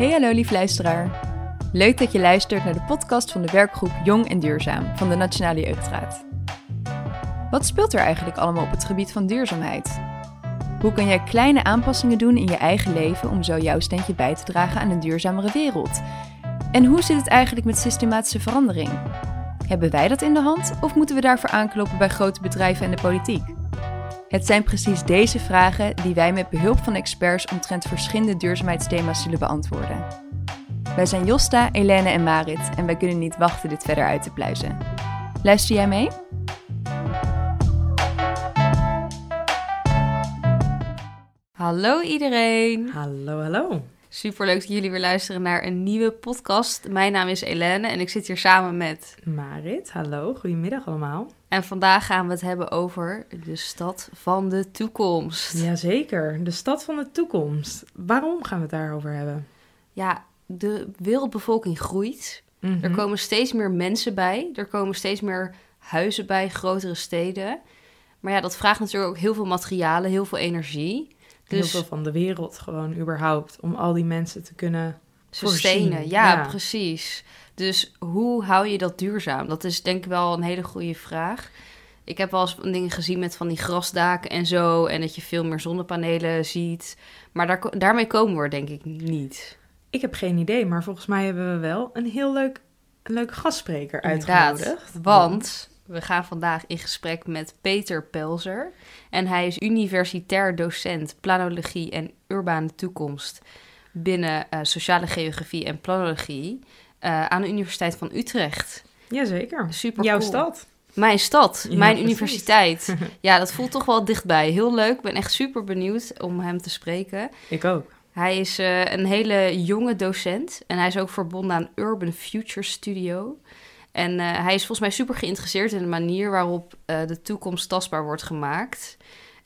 Hey hallo lief luisteraar. Leuk dat je luistert naar de podcast van de werkgroep Jong en Duurzaam van de Nationale Jeugdraad. Wat speelt er eigenlijk allemaal op het gebied van duurzaamheid? Hoe kan jij kleine aanpassingen doen in je eigen leven om zo jouw steentje bij te dragen aan een duurzamere wereld? En hoe zit het eigenlijk met systematische verandering? Hebben wij dat in de hand of moeten we daarvoor aankloppen bij grote bedrijven en de politiek? Het zijn precies deze vragen die wij met behulp van experts omtrent verschillende duurzaamheidsthema's zullen beantwoorden. Wij zijn Josta, Helene en Marit en wij kunnen niet wachten dit verder uit te pluizen. Luister jij mee? Hallo iedereen. Hallo, hallo. Superleuk dat jullie weer luisteren naar een nieuwe podcast. Mijn naam is Helene en ik zit hier samen met... Marit, hallo. Goedemiddag allemaal. En vandaag gaan we het hebben over de stad van de toekomst. Jazeker, de stad van de toekomst. Waarom gaan we het daarover hebben? Ja, de wereldbevolking groeit. Mhm. Er komen steeds meer mensen bij. Er komen steeds meer huizen bij, grotere steden. Maar ja, dat vraagt natuurlijk ook heel veel materialen, heel veel energie. Heel Dus veel van de wereld gewoon überhaupt. Om al die mensen te kunnen Sustainen, ja, Ja. precies. Dus hoe hou je dat duurzaam? Dat is denk ik wel een hele goede vraag. Ik heb wel eens dingen gezien met van die grasdaken en zo. En dat je veel meer zonnepanelen ziet. Maar daar, daarmee komen we er denk ik niet. Ik heb geen idee, maar volgens mij hebben we wel een heel leuk, een leuke gastspreker uitgenodigd. Want we gaan vandaag in gesprek met Peter Pelzer. En hij is universitair docent planologie en urbane toekomst binnen eh, sociale geografie en planologie eh, aan de Universiteit van Utrecht. Jazeker. Super Jouw cool. stad. Mijn stad, Ja, mijn precies. universiteit. Ja, dat voelt toch wel dichtbij. Heel leuk. Ik ben echt super benieuwd om hem te spreken. Ik ook. Hij is eh, een hele jonge docent en hij is ook verbonden aan Urban Future Studio. En eh, hij is volgens mij super geïnteresseerd in de manier waarop eh, de toekomst tastbaar wordt gemaakt.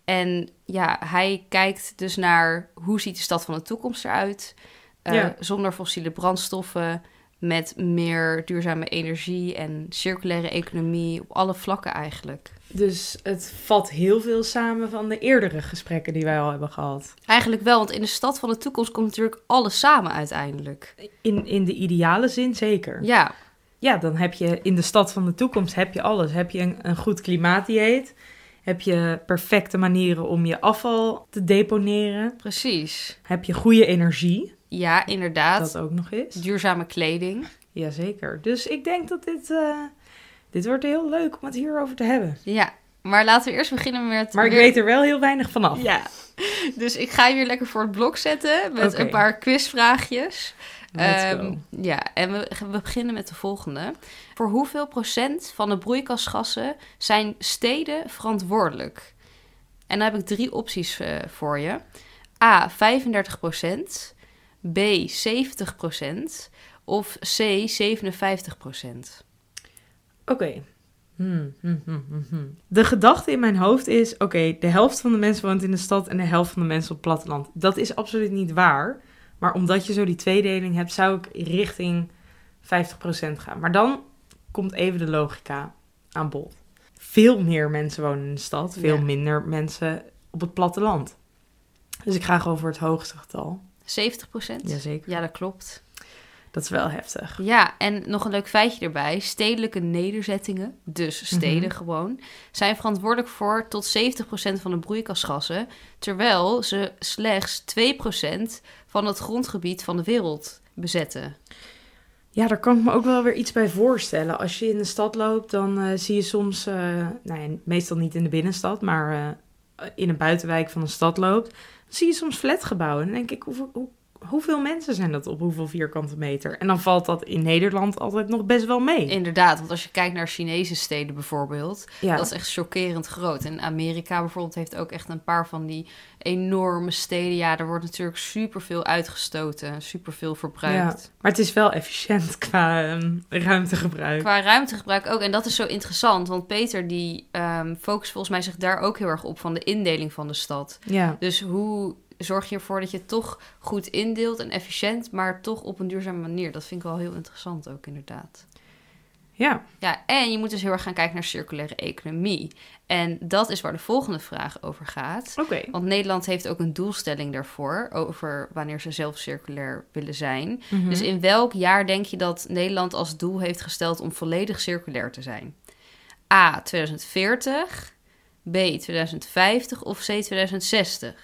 En ja, hij kijkt dus naar hoe ziet de stad van de toekomst eruit. Ja. Zonder fossiele brandstoffen, met meer duurzame energie en circulaire economie op alle vlakken eigenlijk. Dus het vat heel veel samen van de eerdere gesprekken die wij al hebben gehad. Eigenlijk wel, want in de stad van de toekomst komt natuurlijk alles samen uiteindelijk. In, in de ideale zin zeker. Ja, Ja, dan heb je in de stad van de toekomst heb je alles. Heb je een, een goed klimaatdieet. Heb je perfecte manieren om je afval te deponeren. precies. Heb je goede energie. Ja, inderdaad. Dat ook nog eens. Duurzame kleding. Jazeker. Dus ik denk dat dit, eh, dit wordt heel leuk om het hierover te hebben. Ja, maar laten we eerst beginnen met... Maar ik weer- weet er wel heel weinig vanaf. Ja, dus ik ga je weer lekker voor het blok zetten met een paar quizvraagjes. Ehm, ja, en we, we beginnen met de volgende. Voor hoeveel procent van de broeikasgassen zijn steden verantwoordelijk? En dan heb ik drie opties eh, voor je. A, 35 procent. B, 70 procent. Of C, 57 procent. Oké. Hmm, hmm, hmm. De gedachte in mijn hoofd is: oké, de helft van de mensen woont in de stad en de helft van de mensen op het platteland. Dat is absoluut niet waar. Maar omdat je zo die tweedeling hebt, zou ik richting 50% gaan. Maar dan komt even de logica aan bod. Veel meer mensen wonen in de stad, veel Ja. minder mensen op het platteland. Dus ik ga gewoon voor het hoogste getal. 70 procent? Jazeker. Ja, dat klopt. Dat is wel heftig. Ja, en nog een leuk feitje erbij. Stedelijke nederzettingen, dus steden Mhm. gewoon, zijn verantwoordelijk voor tot 70% van de broeikasgassen, terwijl ze slechts 2% van het grondgebied van de wereld bezetten. Ja, daar kan ik me ook wel weer iets bij voorstellen. Als je in de stad loopt, dan eh, zie je soms, eh, nou ja, meestal niet in de binnenstad, maar eh, in een buitenwijk van een stad loopt, dan zie je soms flatgebouwen. En dan denk ik, hoeveel, hoe, hoeveel mensen zijn dat op hoeveel vierkante meter? En dan valt dat in Nederland altijd nog best wel mee. Inderdaad, want als je kijkt naar Chinese steden bijvoorbeeld, ja, dat is echt chockerend groot. En Amerika bijvoorbeeld heeft ook echt een paar van die enorme steden. Ja, er wordt natuurlijk superveel uitgestoten, superveel verbruikt. ja. Maar het is wel efficiënt qua ehm, ruimtegebruik. Qua ruimtegebruik ook. En dat is zo interessant. Want Peter die ehm focust volgens mij zich daar ook heel erg op van de indeling van de stad. Ja. Dus hoe zorg je ervoor dat je toch goed indeelt en efficiënt, maar toch op een duurzame manier? Dat vind ik wel heel interessant ook inderdaad. Ja, Ja, en je moet dus heel erg gaan kijken naar circulaire economie. En dat is waar de volgende vraag over gaat. oké. Want Nederland heeft ook een doelstelling daarvoor, over wanneer ze zelf circulair willen zijn. Mhm. Dus in welk jaar denk je dat Nederland als doel heeft gesteld om volledig circulair te zijn? A. 2040, B. 2050 of C. 2060?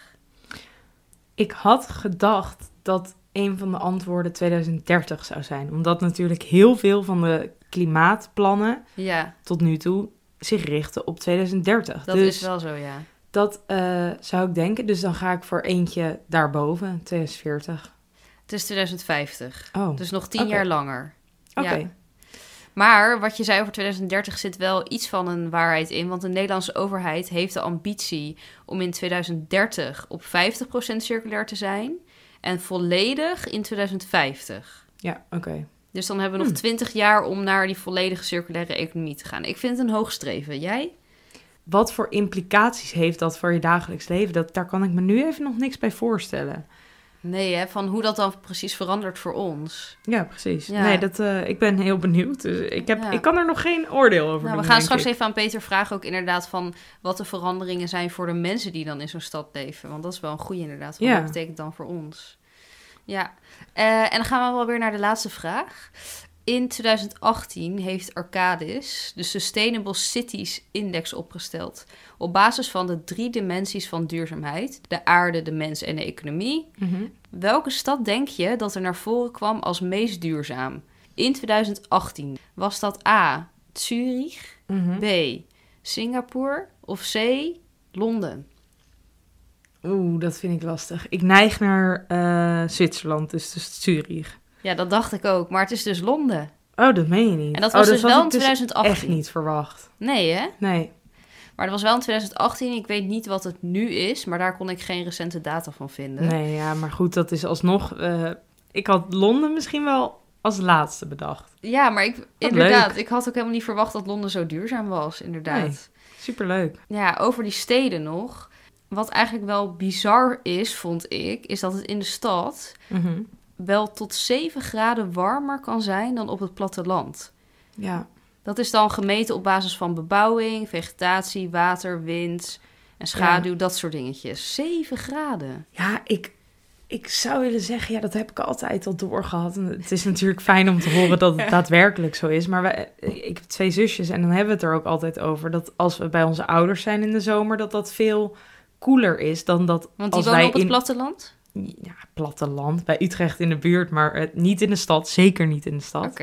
Ik had gedacht dat een van de antwoorden 2030 zou zijn. Omdat natuurlijk heel veel van de klimaatplannen Ja, tot nu toe zich richten op 2030. dat dus is wel zo, ja. dat eh, zou ik denken. Dus dan ga ik voor eentje daarboven, 2040. Het is 2050, Oh, dus nog tien Oké. jaar langer. oké. ja. Maar wat je zei over 2030 zit wel iets van een waarheid in. Want de Nederlandse overheid heeft de ambitie om in 2030 op 50% circulair te zijn. En volledig in 2050. Ja, oké. Dus dan hebben we nog Hmm. 20 jaar om naar die volledige circulaire economie te gaan. Ik vind het een hoog streven. Jij? Wat voor implicaties heeft dat voor je dagelijks leven? Dat, daar kan ik me nu even nog niks bij voorstellen. Nee, hè? Van hoe dat dan precies verandert voor ons. Ja, precies. Ja. Nee, dat, eh, ik ben heel benieuwd. Dus ik, heb, Ja. ik kan er nog geen oordeel over Nou, doen, we gaan straks ik. even aan Peter vragen ook inderdaad van wat de veranderingen zijn voor de mensen die dan in zo'n stad leven. Want dat is wel een goede inderdaad. Wat Ja. dat betekent dan voor ons? Ja, Eh, en dan gaan we wel weer naar de laatste vraag. In 2018 heeft Arcadis de Sustainable Cities Index opgesteld. Op basis van de drie dimensies van duurzaamheid: de aarde, de mens en de economie. Mhm. Welke stad denk je dat er naar voren kwam als meest duurzaam? In 2018 was dat A. Zurich, Mhm. B. Singapore of C. Londen? Oeh, dat vind ik lastig. Ik neig naar eh, Zwitserland, dus, dus Zurich. Ja, dat dacht ik ook, maar het is dus Londen. Oh, dat meen je niet. En dat Oh, was dus wel ik in 2018. echt niet verwacht. Nee, hè? Nee. Maar dat was wel in 2018. Ik weet niet wat het nu is, maar daar kon ik geen recente data van vinden. Nee, ja, maar goed, dat is alsnog... eh, ik had Londen misschien wel als laatste bedacht. Ja, maar ik, Wat inderdaad, leuk. ik had ook helemaal niet verwacht dat Londen zo duurzaam was, inderdaad. Nee. Superleuk. Ja, over die steden nog. Wat eigenlijk wel bizar is, vond ik, is dat het in de stad Mhm. Wel tot 7 graden warmer kan zijn dan op het platteland. Ja. Dat is dan gemeten op basis van bebouwing, vegetatie, water, wind en schaduw, dat soort dingetjes. 7 graden. Ja, ik, ik zou willen zeggen, ja, dat heb ik altijd al doorgehad. En het is natuurlijk fijn om te horen dat het daadwerkelijk zo is. Maar wij, ik heb twee zusjes en dan hebben we het er ook altijd over... dat als we bij onze ouders zijn in de zomer... dat dat veel koeler is dan dat Want die als wonen wij op het in platteland? Ja, platteland, bij Utrecht in de buurt... maar eh, niet in de stad, zeker niet in de stad.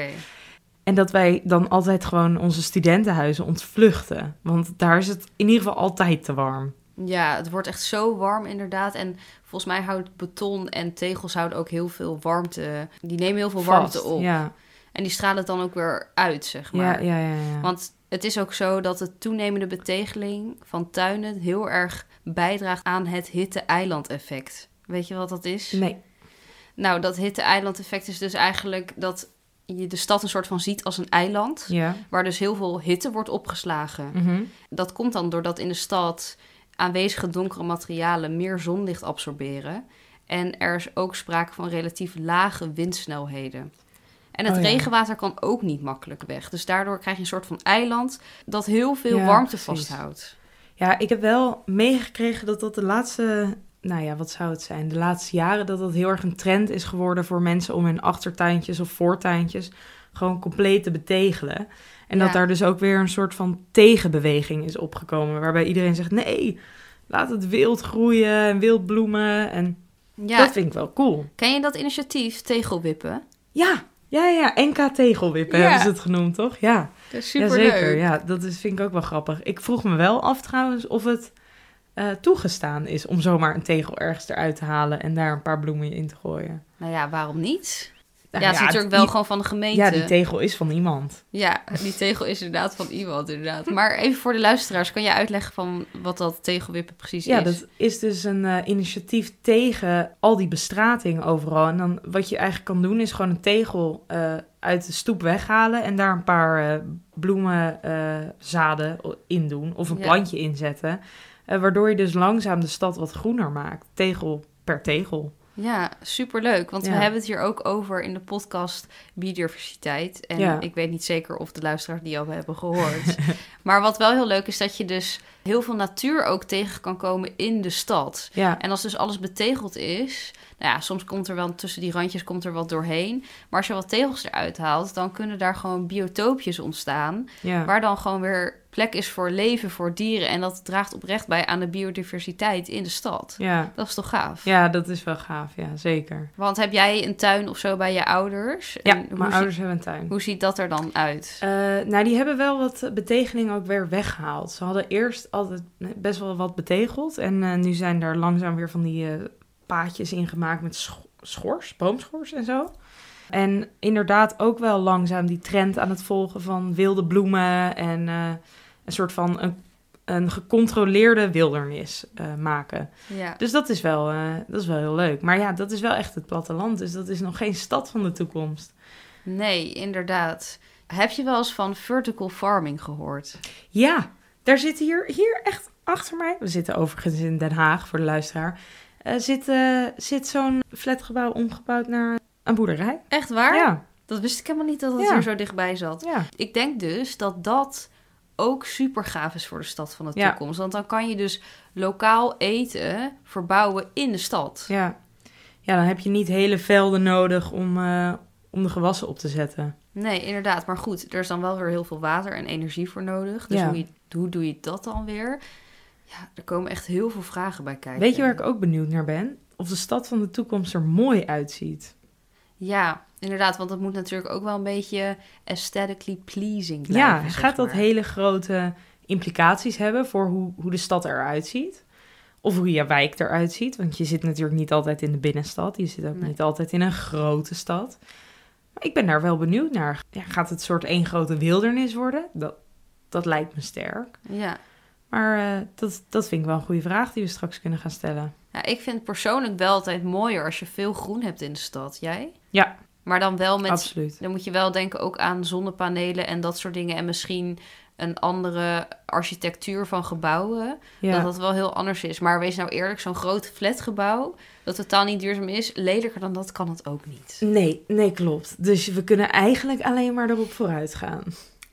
En dat wij dan altijd gewoon onze studentenhuizen ontvluchten. Want daar is het in ieder geval altijd te warm. Ja, het wordt echt zo warm inderdaad. En volgens mij houdt beton en tegels houden ook heel veel warmte. Die nemen heel veel warmte op. Ja, En die stralen het dan ook weer uit, zeg maar. ja, ja, ja. ja. Want het is ook zo dat de toenemende betegeling van tuinen heel erg bijdraagt aan het hitte-eiland-effect. Weet je wat dat is? Nee. Nou, dat hitte-eiland-effect is dus eigenlijk dat je de stad een soort van ziet als een eiland, Ja. waar dus heel veel hitte wordt opgeslagen. Mhm. Dat komt dan doordat in de stad aanwezige donkere materialen meer zonlicht absorberen. En er is ook sprake van relatief lage windsnelheden. En het Oh ja. regenwater kan ook niet makkelijk weg. Dus daardoor krijg je een soort van eiland dat heel veel Ja, warmte precies. vasthoudt. Ja, ik heb wel meegekregen dat dat de laatste, nou ja, wat zou het zijn? De laatste jaren dat dat heel erg een trend is geworden voor mensen om hun achtertuintjes of voortuintjes gewoon compleet te betegelen. En dat daar dus ook weer een soort van tegenbeweging is opgekomen, waarbij iedereen zegt: nee, laat het wild groeien en wild bloemen. En Ja, dat vind ik wel cool. ken je dat initiatief Tegelwippen? Ja, ja, ja, NK tegelwippen Ja. hebben ze het genoemd, toch? Ja. Dat is Jazeker, ja, dat is, vind ik ook wel grappig. Ik vroeg me wel af trouwens of het eh, toegestaan is om zomaar een tegel ergens eruit te halen en daar een paar bloemen in te gooien. Nou ja, waarom niet? Nou ja, het is natuurlijk wel die- gewoon van de gemeente. Ja, die tegel is van iemand. Ja, die tegel is inderdaad van iemand, inderdaad. Maar even voor de luisteraars, kan je uitleggen van wat dat tegelwippen precies Ja, is? dat is dus een eh, initiatief tegen al die bestrating overal. En dan wat je eigenlijk kan doen is gewoon een tegel eh, uit de stoep weghalen en daar een paar eh bloemenzaden in doen of een Ja. plantje inzetten. Eh, waardoor je dus langzaam de stad wat groener maakt. Tegel per tegel. Ja, superleuk. Want we hebben het hier ook over in de podcast biodiversiteit. En Ja. ik weet niet zeker of de luisteraars die al hebben gehoord. maar wat wel heel leuk is, dat je dus heel veel natuur ook tegen kan komen in de stad. Ja, En als dus alles betegeld is, nou ja, soms komt er wel tussen die randjes komt er wat doorheen. Maar als je wat tegels eruit haalt, dan kunnen daar gewoon biotoopjes ontstaan. Waar dan gewoon weer plek is voor leven, voor dieren. En dat draagt oprecht bij aan de biodiversiteit in de stad. ja. Dat is toch gaaf? ja, dat is wel gaaf. Ja, zeker. Want heb jij een tuin of zo bij je ouders? Ja, En hoe, mijn zie- ouders hebben een tuin. hoe ziet dat er dan uit? Eh, nou, die hebben wel wat betegeling ook weer weggehaald. Ze hadden eerst altijd best wel wat betegeld. En eh, nu zijn er langzaam weer van die eh, paadjes ingemaakt met sch- schors, boomschors en zo. En inderdaad ook wel langzaam die trend aan het volgen van wilde bloemen en een soort van een, een gecontroleerde wildernis eh, maken. Ja. Dus dat is, wel, eh, dat is wel heel leuk. Maar ja, dat is wel echt het platteland. Dus dat is nog geen stad van de toekomst. Nee, inderdaad. Heb je wel eens van vertical farming gehoord? Ja, daar zit hier, hier echt achter mij. We zitten overigens in Den Haag voor de luisteraar. eh, zit, zit zo'n flatgebouw omgebouwd naar een boerderij. Echt waar? Ja, Dat wist ik helemaal niet dat het Ja. hier zo dichtbij zat. ja. Ik denk dus dat dat ook super gaaf is voor de stad van de Ja. toekomst. Want dan kan je dus lokaal eten verbouwen in de stad. ja. Ja, dan heb je niet hele velden nodig om, eh, om de gewassen op te zetten. Nee, inderdaad. Maar goed, er is dan wel weer heel veel water en energie voor nodig. Dus Ja. hoe, je, hoe doe je dat dan weer? Ja, er komen echt heel veel vragen bij kijken. Weet je waar ik ook benieuwd naar ben? Of de stad van de toekomst er mooi uitziet. Ja, inderdaad. Want dat moet natuurlijk ook wel een beetje aesthetically pleasing blijven. ja, gaat dat maar. hele grote implicaties hebben voor hoe, hoe de stad eruit ziet? Of hoe je wijk eruit ziet? Want je zit natuurlijk niet altijd in de binnenstad. Je zit ook Nee. niet altijd in een grote stad. Maar ik ben daar wel benieuwd naar. Ja, gaat het soort één grote wildernis worden? Dat, dat lijkt me sterk. Ja. Maar eh, dat, dat vind ik wel een goede vraag die we straks kunnen gaan stellen. Ja, ik vind persoonlijk wel altijd mooier als je veel groen hebt in de stad. Jij? Ja, Maar dan wel met absoluut. Dan moet je wel denken ook aan zonnepanelen en dat soort dingen. En misschien een andere architectuur van gebouwen. Dat Ja. dat wel heel anders is. Maar wees nou eerlijk, zo'n groot flatgebouw... dat totaal niet duurzaam is, lelijker dan dat kan het ook niet. Nee, nee, klopt. Dus we kunnen eigenlijk alleen maar erop vooruit gaan.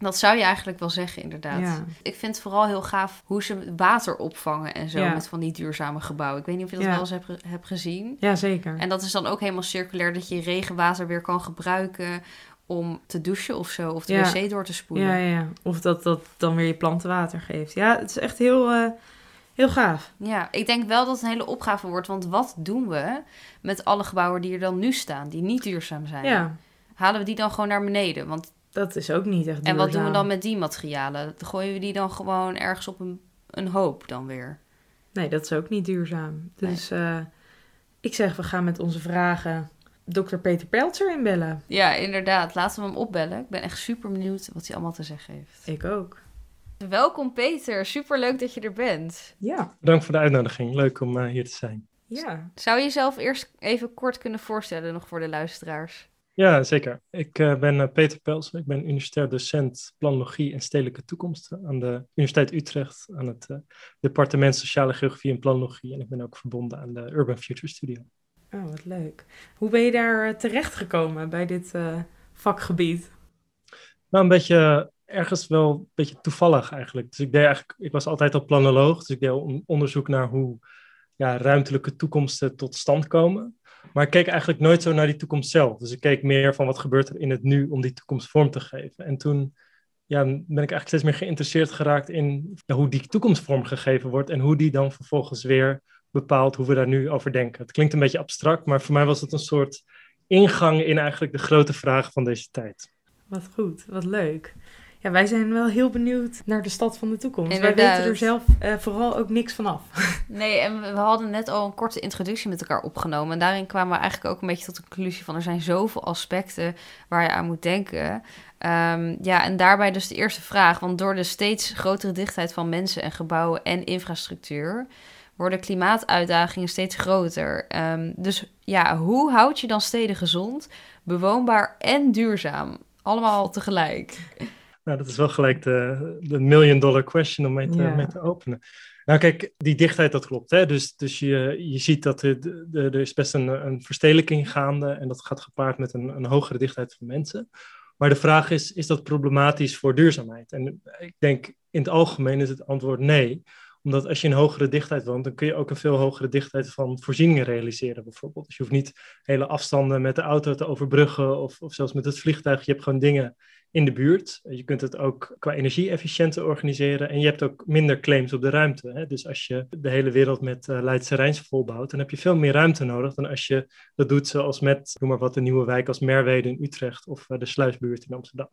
Dat zou je eigenlijk wel zeggen, inderdaad. Ja. Ik vind het vooral heel gaaf hoe ze water opvangen en zo... Ja. met van die duurzame gebouwen. Ik weet niet of je dat Ja. wel eens hebt, hebt gezien. Ja, zeker. En dat is dan ook helemaal circulair... dat je regenwater weer kan gebruiken om te douchen of zo... of de wc door te spoelen. Ja, ja. Of dat dat dan weer je planten water geeft. Ja, het is echt heel, eh, heel gaaf. Ja, ik denk wel dat het een hele opgave wordt. Want wat doen we met alle gebouwen die er dan nu staan, die niet duurzaam zijn? Ja, Halen we die dan gewoon naar beneden? Want, dat is ook niet echt en wat doen we duurzaam. dan met die materialen? Gooien we die dan gewoon ergens op een, een hoop dan weer? Nee, dat is ook niet duurzaam. Dus eh, ik zeg, we gaan met onze vragen dokter Peter Peltzer inbellen. Ja, inderdaad. Laten we hem opbellen. Ik ben echt super benieuwd wat hij allemaal te zeggen heeft. Ik ook. Welkom Peter, super leuk dat je er bent. Ja. Bedankt voor de uitnodiging. Leuk om eh, hier te zijn. Ja. Zou je jezelf eerst even kort kunnen voorstellen nog voor de luisteraars? Ja, zeker. Ik eh, ben eh, Peter Pels. Ik ben universitair docent planologie en stedelijke toekomst aan de Universiteit Utrecht aan het eh, departement sociale geografie en planologie. En ik ben ook verbonden aan de Urban Future Studio. Oh, wat leuk. Hoe ben je daar terechtgekomen bij dit vakgebied? Nou, een beetje ergens wel een beetje toevallig eigenlijk. Dus ik deed eigenlijk, ik was altijd al planoloog, dus ik deed on- onderzoek naar hoe ja, ruimtelijke toekomsten tot stand komen. Maar ik keek eigenlijk nooit zo naar die toekomst zelf. Dus ik keek meer van wat gebeurt er in het nu om die toekomst vorm te geven. En toen ja, ben ik eigenlijk steeds meer geïnteresseerd geraakt in ja, hoe die toekomst vormgegeven wordt en hoe die dan vervolgens weer bepaalt hoe we daar nu over denken. Het klinkt een beetje abstract, maar voor mij was het een soort ingang in eigenlijk de grote vragen van deze tijd. Wat goed, wat leuk. Ja, wij zijn wel heel benieuwd naar de stad van de toekomst. Wij weten er zelf eh, vooral ook niks van af. Nee, en we we hadden net al een korte introductie met elkaar opgenomen. En daarin kwamen we eigenlijk ook een beetje tot de conclusie van... er zijn zoveel aspecten waar je aan moet denken. Ehm, ja, en daarbij dus de eerste vraag. Want door de steeds grotere dichtheid van mensen en gebouwen en infrastructuur... worden klimaatuitdagingen steeds groter. Ehm, dus ja, hoe houd je dan steden gezond, bewoonbaar en duurzaam? Allemaal tegelijk. Nou, dat is wel gelijk de, de million dollar question om mee te, mee te openen. Nou kijk, die dichtheid dat klopt. Hè? Dus, dus je, je ziet dat er, er is best een, een verstedelijking gaande en dat gaat gepaard met een, een hogere dichtheid van mensen. Maar de vraag is, is dat problematisch voor duurzaamheid? En ik denk in het algemeen is het antwoord nee omdat als je een hogere dichtheid woont, dan kun je ook een veel hogere dichtheid van voorzieningen realiseren, bijvoorbeeld. Dus je hoeft niet hele afstanden met de auto te overbruggen of, of zelfs met het vliegtuig. Je hebt gewoon dingen in de buurt. Je kunt het ook qua energie efficiënter organiseren en je hebt ook minder claims op de ruimte. Hè? Dus als je de hele wereld met uh, Leidse Rijns volbouwt, dan heb je veel meer ruimte nodig dan als je dat doet zoals met, noem maar wat, de nieuwe wijk als Merwede in Utrecht of uh, de Sluisbuurt in Amsterdam.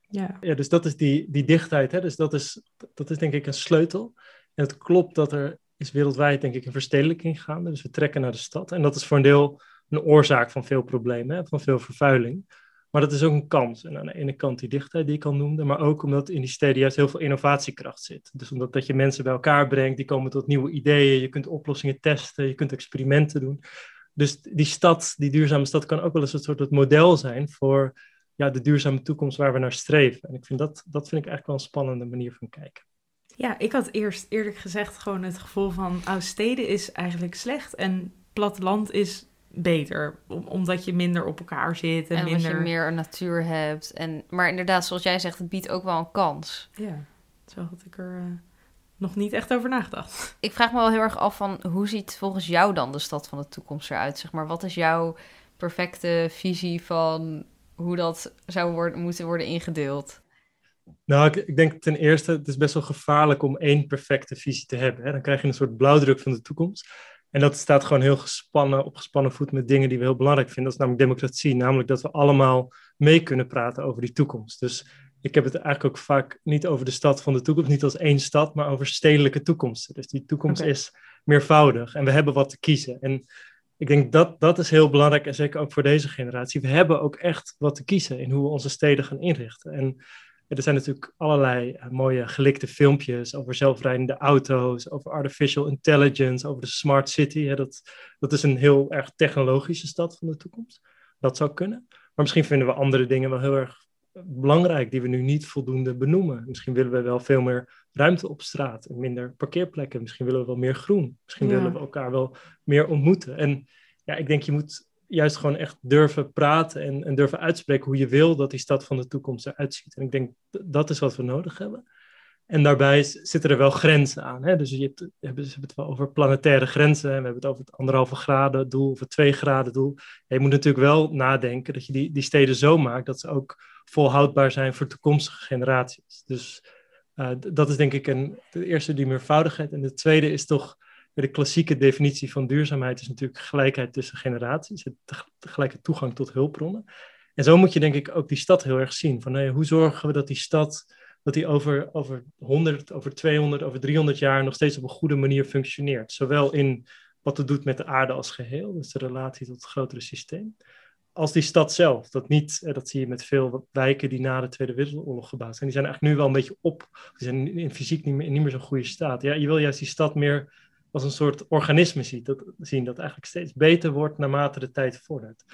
Ja. ja, dus dat is die, die dichtheid. Hè? Dus dat is, dat is denk ik een sleutel. En het klopt dat er is wereldwijd denk ik een verstedelijking gaande. Dus we trekken naar de stad. En dat is voor een deel een oorzaak van veel problemen, hè? van veel vervuiling. Maar dat is ook een kans. En aan de ene kant die dichtheid die ik al noemde, maar ook omdat in die steden juist heel veel innovatiekracht zit. Dus omdat dat je mensen bij elkaar brengt, die komen tot nieuwe ideeën, je kunt oplossingen testen, je kunt experimenten doen. Dus die stad, die duurzame stad, kan ook wel eens een soort model zijn voor ja, de duurzame toekomst waar we naar streven. En ik vind dat, dat vind ik eigenlijk wel een spannende manier van kijken. Ja, ik had eerst eerlijk gezegd gewoon het gevoel van, oh, steden is eigenlijk slecht en platteland is beter. omdat je minder op elkaar zit. En, en minder... je meer natuur hebt. En, maar inderdaad, zoals jij zegt, het biedt ook wel een kans. Ja, zo had ik er uh, nog niet echt over nagedacht. Ik vraag me wel heel erg af van, hoe ziet volgens jou dan de stad van de toekomst eruit? Zeg maar, wat is jouw perfecte visie van hoe dat zou worden, moeten worden ingedeeld? Nou, ik, ik, denk ten eerste, het is best wel gevaarlijk om één perfecte visie te hebben. Hè? Dan krijg je een soort blauwdruk van de toekomst. En dat staat gewoon heel gespannen, op gespannen voet met dingen die we heel belangrijk vinden. Dat is namelijk democratie, namelijk dat we allemaal mee kunnen praten over die toekomst. Dus ik heb het eigenlijk ook vaak niet over de stad van de toekomst, niet als één stad, maar over stedelijke toekomsten. Dus die toekomst is meervoudig en we hebben wat te kiezen. En ik denk dat dat is heel belangrijk en zeker ook voor deze generatie. We hebben ook echt wat te kiezen in hoe we onze steden gaan inrichten. En er zijn natuurlijk allerlei eh, mooie gelikte filmpjes over zelfrijdende auto's, over artificial intelligence, over de smart city. Dat, dat is een heel erg technologische stad van de toekomst. Dat zou kunnen. Maar misschien vinden we andere dingen wel heel erg belangrijk die we nu niet voldoende benoemen. Misschien willen we wel veel meer ruimte op straat en minder parkeerplekken. Misschien willen we wel meer groen. Misschien willen we elkaar wel meer ontmoeten. En ja, ik denk je moet juist gewoon echt durven praten en, en, durven uitspreken hoe je wil dat die stad van de toekomst eruit ziet. En ik denk dat is wat we nodig hebben. En daarbij zitten er wel grenzen aan. Hè? Dus je hebt, we hebben het wel over planetaire grenzen. En we hebben het over het anderhalve graden doel of het twee graden doel. je moet natuurlijk wel nadenken dat je die, die steden zo maakt dat ze ook volhoudbaar zijn voor toekomstige generaties. Dus uh, dat is denk ik een, de eerste die meervoudigheid. En de tweede is toch de klassieke definitie van duurzaamheid is natuurlijk gelijkheid tussen generaties, gelijke toegang tot hulpbronnen. En zo moet je denk ik ook die stad heel erg zien. Van, hoe zorgen we dat die stad dat die over, over 100, over 200, over 300 jaar nog steeds op een goede manier functioneert. Zowel in wat het doet met de aarde als geheel, dus de relatie tot het grotere systeem, als die stad zelf. Dat, niet, eh, dat zie je met veel wijken die na de Tweede Wereldoorlog gebouwd zijn. Die zijn eigenlijk nu wel een beetje op, die zijn in fysiek niet meer, niet meer zo'n goede staat. Ja, je wil juist die stad meer als een soort organisme ziet, dat, zien dat eigenlijk steeds beter wordt naarmate de tijd vordert.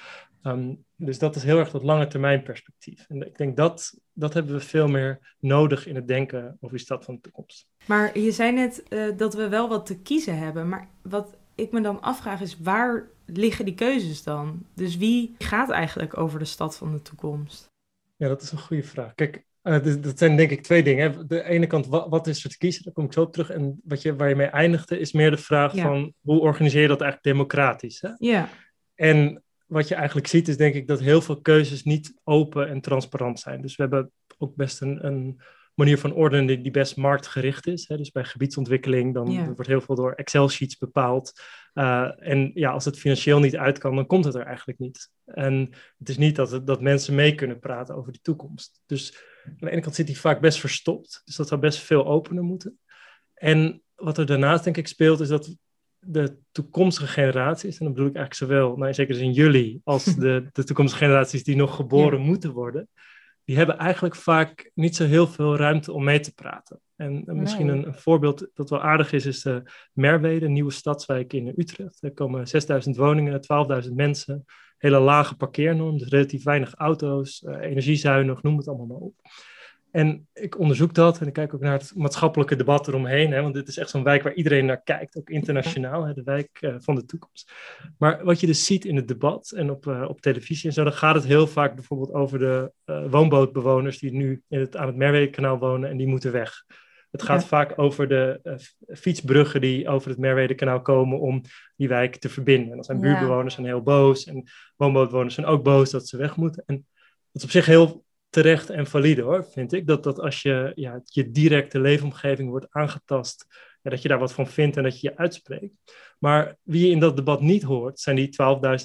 Um, dus dat is heel erg dat lange termijn perspectief. En ik denk dat dat hebben we veel meer nodig in het denken over die stad van de toekomst. Maar je zei net uh, dat we wel wat te kiezen hebben. Maar wat ik me dan afvraag is, waar liggen die keuzes dan? Dus wie gaat eigenlijk over de stad van de toekomst? Ja, dat is een goede vraag. Kijk, uh, dat zijn denk ik twee dingen. De ene kant, wat, wat, is er te kiezen? Daar kom ik zo op terug. En wat je, waar je mee eindigde, is meer de vraag van hoe organiseer je dat eigenlijk democratisch? Hè? Ja. En wat je eigenlijk ziet, is denk ik dat heel veel keuzes niet open en transparant zijn. Dus we hebben ook best een, een manier van ordenen die best marktgericht is. Hè? Dus bij gebiedsontwikkeling, dan wordt heel veel door Excel-sheets bepaald. Uh, en ja, als het financieel niet uit kan, dan komt het er eigenlijk niet. En het is niet dat, het, dat mensen mee kunnen praten over de toekomst. Dus aan de ene kant zit die vaak best verstopt. Dus dat zou best veel opener moeten. En wat er daarnaast denk ik speelt, is dat de toekomstige generaties, en dan bedoel ik eigenlijk zowel, nou, zeker in jullie, als de, de toekomstige generaties die nog geboren moeten worden, die hebben eigenlijk vaak niet zo heel veel ruimte om mee te praten. En misschien een, een, voorbeeld dat wel aardig is, is de Merwede, een nieuwe stadswijk in Utrecht. Er komen 6000 woningen, 12.000 mensen, hele lage parkeernorm, dus relatief weinig auto's, uh, energiezuinig, noem het allemaal maar op. En ik onderzoek dat en ik kijk ook naar het maatschappelijke debat eromheen. Hè, want dit is echt zo'n wijk waar iedereen naar kijkt, ook internationaal, hè, de wijk uh, van de toekomst. Maar wat je dus ziet in het debat en op, uh, op televisie en zo, dan gaat het heel vaak bijvoorbeeld over de uh, woonbootbewoners die nu in het, aan het Merwedekanaal wonen en die moeten weg. Het gaat ja. vaak over de fietsbruggen die over het Merwedekanaal komen om die wijk te verbinden. En dan zijn buurtbewoners zijn heel boos en woonbootbewoners zijn ook boos dat ze weg moeten. En dat is op zich heel terecht en valide hoor, vind ik. Dat, dat als je ja, je directe leefomgeving wordt aangetast, ja, dat je daar wat van vindt en dat je je uitspreekt. Maar wie je in dat debat niet hoort, zijn die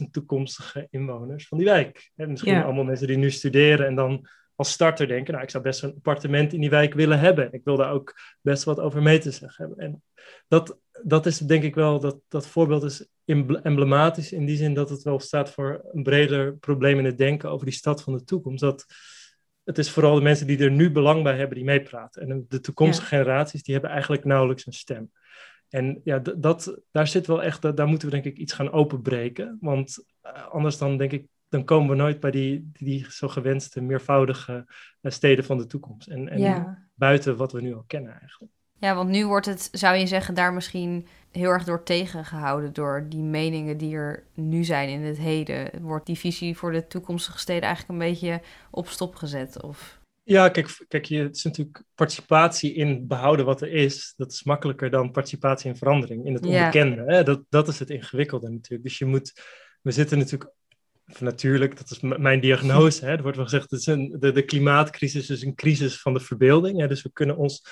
12.000 toekomstige inwoners van die wijk. Misschien ja. allemaal mensen die nu studeren en dan als starter denken, nou, ik zou best een appartement in die wijk willen hebben. Ik wil daar ook best wat over mee te zeggen hebben. En dat, dat is denk ik wel, dat, dat voorbeeld is emblematisch in die zin dat het wel staat voor een breder probleem in het denken over die stad van de toekomst. Dat het is vooral de mensen die er nu belang bij hebben die meepraten. En de toekomstige generaties, die hebben eigenlijk nauwelijks een stem. En ja, dat, daar zit wel echt, daar moeten we denk ik iets gaan openbreken. Want uh, anders dan denk ik, dan komen we nooit bij die, die zo gewenste, meervoudige uh, steden van de toekomst. En, en ja. buiten wat we nu al kennen eigenlijk. Ja, want nu wordt het, zou je zeggen, daar misschien heel erg door tegengehouden. Door die meningen die er nu zijn in het heden. Wordt die visie voor de toekomstige steden eigenlijk een beetje op stop gezet? Of... Ja, kijk, kijk je, het is natuurlijk participatie in behouden wat er is. Dat is makkelijker dan participatie in verandering, in het onbekende. Ja. Hè? Dat, dat is het ingewikkelde natuurlijk. Dus je moet, we zitten natuurlijk natuurlijk, dat is mijn diagnose. Hè. Er wordt wel gezegd, het is een, de, de klimaatcrisis is een crisis van de verbeelding. Hè. Dus we kunnen ons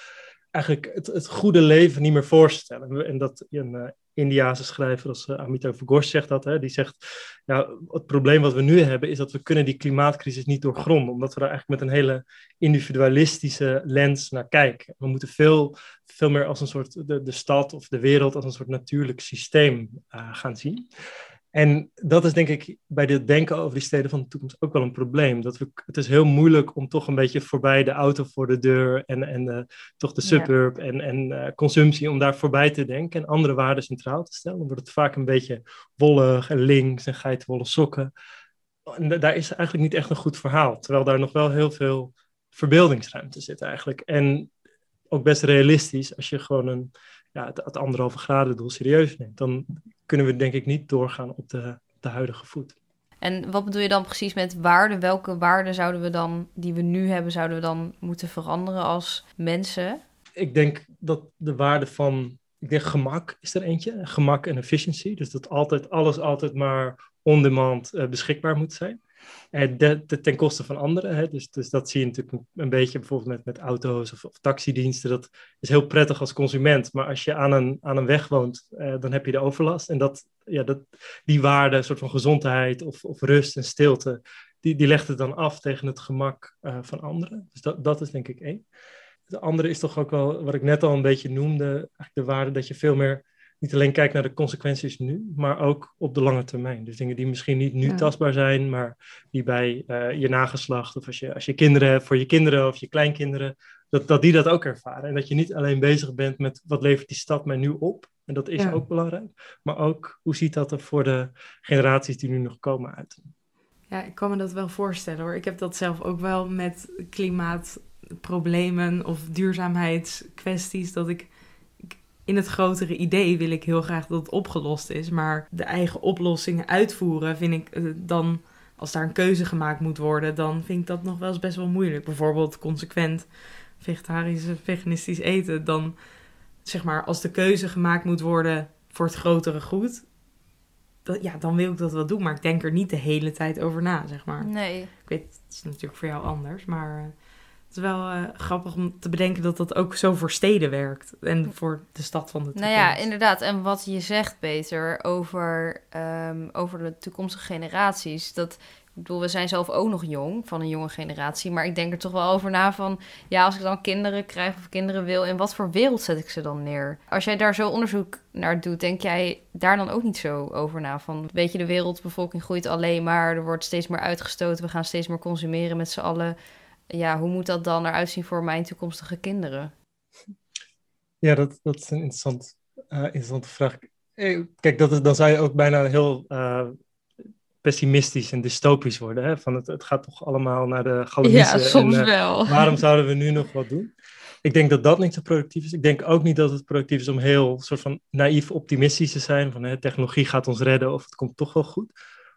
eigenlijk het, het, goede leven niet meer voorstellen. En dat een uh, Indiaanse schrijver als uh, Amitav Ghosh zegt dat. Hè, die zegt, ja, het probleem wat we nu hebben is dat we kunnen die klimaatcrisis niet doorgronden. Omdat we daar eigenlijk met een hele individualistische lens naar kijken. We moeten veel, veel meer als een soort de, de stad of de wereld als een soort natuurlijk systeem uh, gaan zien. En dat is denk ik bij dit denken over die steden van de toekomst ook wel een probleem. Dat we, het is heel moeilijk om toch een beetje voorbij de auto voor de deur en, en uh, toch de suburb ja. en, en uh, consumptie, om daar voorbij te denken en andere waarden centraal te stellen. Dan wordt het vaak een beetje wollig en links en geitenwolle sokken. En daar is eigenlijk niet echt een goed verhaal. Terwijl daar nog wel heel veel verbeeldingsruimte zit eigenlijk. En ook best realistisch als je gewoon een, ja, het, het anderhalve graden doel serieus neemt. Dan kunnen we denk ik niet doorgaan op de, de huidige voet. En wat bedoel je dan precies met waarden? Welke waarden zouden we dan, die we nu hebben, zouden we dan moeten veranderen als mensen? Ik denk dat de waarde van, ik denk gemak is er eentje. Gemak en efficiency. Dus dat altijd, alles altijd maar on-demand uh, beschikbaar moet zijn. De, ten koste van anderen. Hè? Dus, dus dat zie je natuurlijk een beetje bijvoorbeeld met, met auto's of, of taxidiensten. Dat is heel prettig als consument. Maar als je aan een, aan een weg woont, eh, dan heb je de overlast. En dat, ja, dat, die waarde, een soort van gezondheid of, of rust en stilte, die, die legt het dan af tegen het gemak uh, van anderen. Dus dat, dat is denk ik één. De andere is toch ook wel, wat ik net al een beetje noemde, de waarde dat je veel meer niet alleen kijkt naar de consequenties nu, maar ook op de lange termijn. Dus dingen die misschien niet nu ja. tastbaar zijn, maar die bij uh, je nageslacht of als je, als je kinderen hebt, voor je kinderen of je kleinkinderen, dat, dat die dat ook ervaren. En dat je niet alleen bezig bent met wat levert die stad mij nu op, en dat is ja. ook belangrijk, maar ook hoe ziet dat er voor de generaties die nu nog komen uit. Ja, ik kan me dat wel voorstellen hoor. Ik heb dat zelf ook wel met klimaatproblemen of duurzaamheidskwesties, dat ik in het grotere idee wil ik heel graag dat het opgelost is. Maar de eigen oplossingen uitvoeren vind ik uh, dan, als daar een keuze gemaakt moet worden, dan vind ik dat nog wel eens best wel moeilijk. Bijvoorbeeld consequent vegetarisch, veganistisch eten. Dan zeg maar, als de keuze gemaakt moet worden voor het grotere goed. Dat, ja, dan wil ik dat wel doen, maar ik denk er niet de hele tijd over na, zeg maar. Nee. Ik weet, het is natuurlijk voor jou anders, maar... Is wel uh, grappig om te bedenken dat dat ook zo voor steden werkt. En voor de stad van de toekomst. Nou ja, inderdaad. En wat je zegt, Peter, over, um, over de toekomstige generaties. Dat, ik bedoel, we zijn zelf ook nog jong, van een jonge generatie. Maar ik denk er toch wel over na van... Ja, als ik dan kinderen krijg of kinderen wil... in wat voor wereld zet ik ze dan neer? Als jij daar zo onderzoek naar doet... denk jij daar dan ook niet zo over na? Van, weet je, de wereldbevolking groeit alleen maar... er wordt steeds meer uitgestoten... we gaan steeds meer consumeren met z'n allen ja, hoe moet dat dan eruit zien voor mijn toekomstige kinderen? Ja, dat, dat is een interessant, uh, interessante vraag. Kijk, dat is, dan zou je ook bijna heel uh, pessimistisch en dystopisch worden. Hè? Van het, het gaat toch allemaal naar de galerie. Ja, soms en, uh, wel. Waarom zouden we nu nog wat doen? Ik denk dat dat niet zo productief is. Ik denk ook niet dat het productief is om heel soort van naïef optimistisch te zijn. Van hè, technologie gaat ons redden of het komt toch wel goed.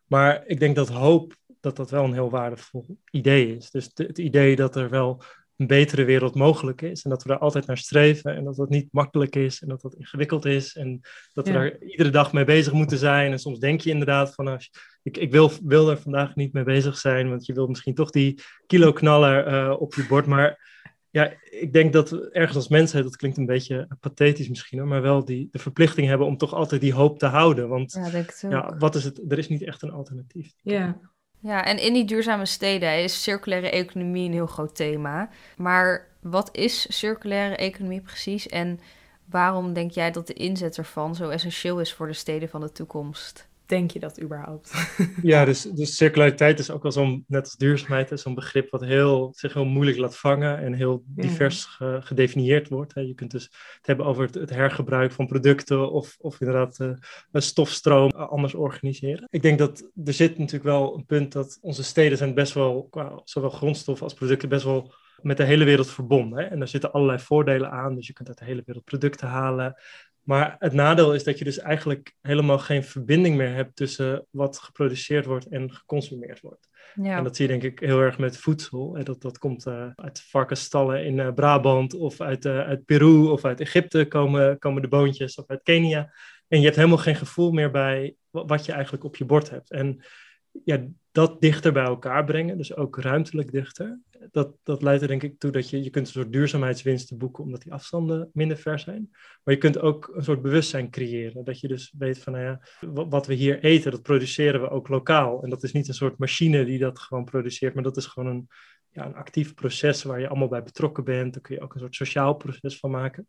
Maar ik denk dat hoop, dat dat wel een heel waardevol idee is. Dus het idee dat er wel een betere wereld mogelijk is. En dat we daar altijd naar streven. En dat dat niet makkelijk is. En dat dat ingewikkeld is. En dat we Ja. daar iedere dag mee bezig moeten zijn. En soms denk je inderdaad van... Als ik, ik wil, wil er vandaag niet mee bezig zijn. Want je wilt misschien toch die kilo knaller eh, op je bord. Maar ja, ik denk dat we ergens als mensheid... Dat klinkt een beetje pathetisch misschien. Hoor, maar wel die, de verplichting hebben om toch altijd die hoop te houden. Want Ja, ja, wat is het? Er is niet echt een alternatief. Ja. Ja, en in die duurzame steden is circulaire economie een heel groot thema. Maar wat is circulaire economie precies en waarom denk jij dat de inzet ervan zo essentieel is voor de steden van de toekomst? Denk je dat überhaupt? Ja, dus, dus circulariteit is ook wel zo'n, net als duurzaamheid, zo'n begrip wat heel, zich heel moeilijk laat vangen en heel Ja. divers ge- gedefinieerd wordt. Hè. Je kunt dus het hebben over het, het hergebruik van producten of, of inderdaad eh, een stofstroom anders organiseren. Ik denk dat er zit natuurlijk wel een punt dat onze steden zijn best wel, qua zowel grondstoffen als producten, best wel met de hele wereld verbonden. Hè. En daar zitten allerlei voordelen aan, dus je kunt uit de hele wereld producten halen. Maar het nadeel is dat je dus eigenlijk helemaal geen verbinding meer hebt tussen wat geproduceerd wordt en geconsumeerd wordt. Ja, En dat zie je denk ik heel erg met voedsel. En dat, dat komt eh, uit varkensstallen in eh, Brabant of uit, eh, uit Peru of uit Egypte komen, komen de boontjes of uit Kenia. En je hebt helemaal geen gevoel meer bij wa- wat je eigenlijk op je bord hebt. En ja, dat dichter bij elkaar brengen, dus ook ruimtelijk dichter, dat, dat leidt er denk ik toe dat je, je kunt een soort duurzaamheidswinsten boeken omdat die afstanden minder ver zijn. Maar je kunt ook een soort bewustzijn creëren. Dat je dus weet van, nou ja, wa- wat we hier eten, dat produceren we ook lokaal. En dat is niet een soort machine die dat gewoon produceert, maar dat is gewoon een, ja, een actief proces waar je allemaal bij betrokken bent. Daar kun je ook een soort sociaal proces van maken.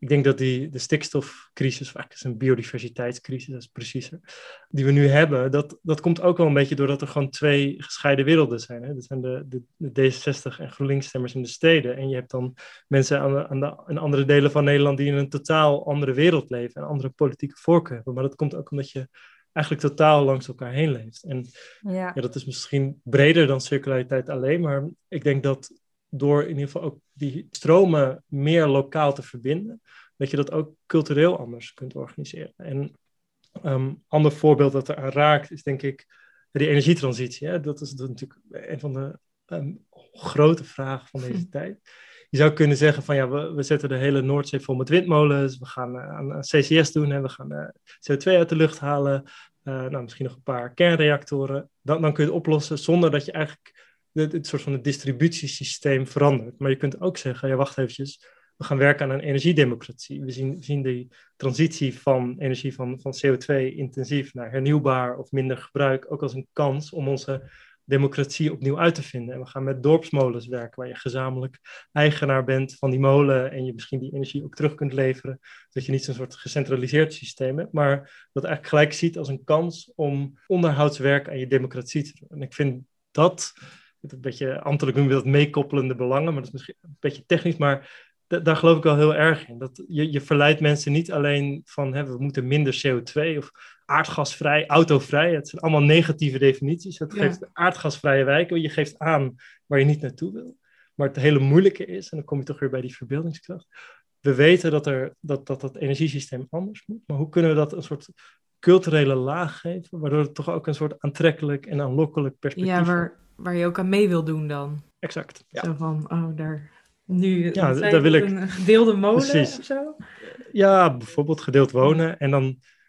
Ik denk dat die, de stikstofcrisis, of eigenlijk is een biodiversiteitscrisis, dat is preciezer, die we nu hebben, dat, dat komt ook wel een beetje doordat er gewoon twee gescheiden werelden zijn. Hè? Dat zijn de, de, de D66 en GroenLinks-stemmers in de steden. En je hebt dan mensen aan, de, aan de, in andere delen van Nederland die in een totaal andere wereld leven en andere politieke voorkeur hebben. Maar dat komt ook omdat je eigenlijk totaal langs elkaar heen leeft. En ja. ja, dat is misschien breder dan circulariteit alleen, maar ik denk dat door in ieder geval ook die stromen meer lokaal te verbinden, dat je dat ook cultureel anders kunt organiseren. En een ander voorbeeld dat eraan raakt is denk ik die energietransitie. Hè? Dat is natuurlijk een van de ehm, grote vragen van deze tijd. Je zou kunnen zeggen van ja, we, we zetten de hele Noordzee vol met windmolens, we gaan eh, aan, aan CCS doen en we gaan eh, CO2 uit de lucht halen. Uh, nou, misschien nog een paar kernreactoren. Dan, dan kun je het oplossen zonder dat je eigenlijk het, het soort van het distributiesysteem verandert. Maar je kunt ook zeggen, ja, wacht eventjes, we gaan werken aan een energiedemocratie. We zien, zien die transitie van energie van, van CO2 intensief naar hernieuwbaar of minder gebruik ook als een kans om onze democratie opnieuw uit te vinden. En we gaan met dorpsmolens werken, waar je gezamenlijk eigenaar bent van die molen en je misschien die energie ook terug kunt leveren. Dat je niet zo'n soort gecentraliseerd systeem hebt, maar dat eigenlijk gelijk ziet als een kans om onderhoudswerk aan je democratie te doen. En ik vind dat, een beetje ambtelijk noemen we dat meekoppelende belangen, maar dat is misschien een beetje technisch, maar daar geloof ik wel heel erg in. Dat je, je verleidt mensen niet alleen van hè, we moeten minder CO2 of aardgasvrij, autovrij. Het zijn allemaal negatieve definities. Het Ja. geeft aardgasvrije wijken. Je geeft aan waar je niet naartoe wil. Maar het hele moeilijke is, en dan kom je toch weer bij die verbeeldingskracht. We weten dat er, dat, dat, dat energiesysteem anders moet. Maar hoe kunnen we dat een soort culturele laag geven, waardoor het toch ook een soort aantrekkelijk en aanlokkelijk perspectief Ja, waar, waar je ook aan mee wil doen dan. Exact. Ja. Zo van, oh, daar... Nu Ja, daar wil ik- een gedeelde molen Precies. of zo. Ja, bijvoorbeeld gedeeld wonen. En dan,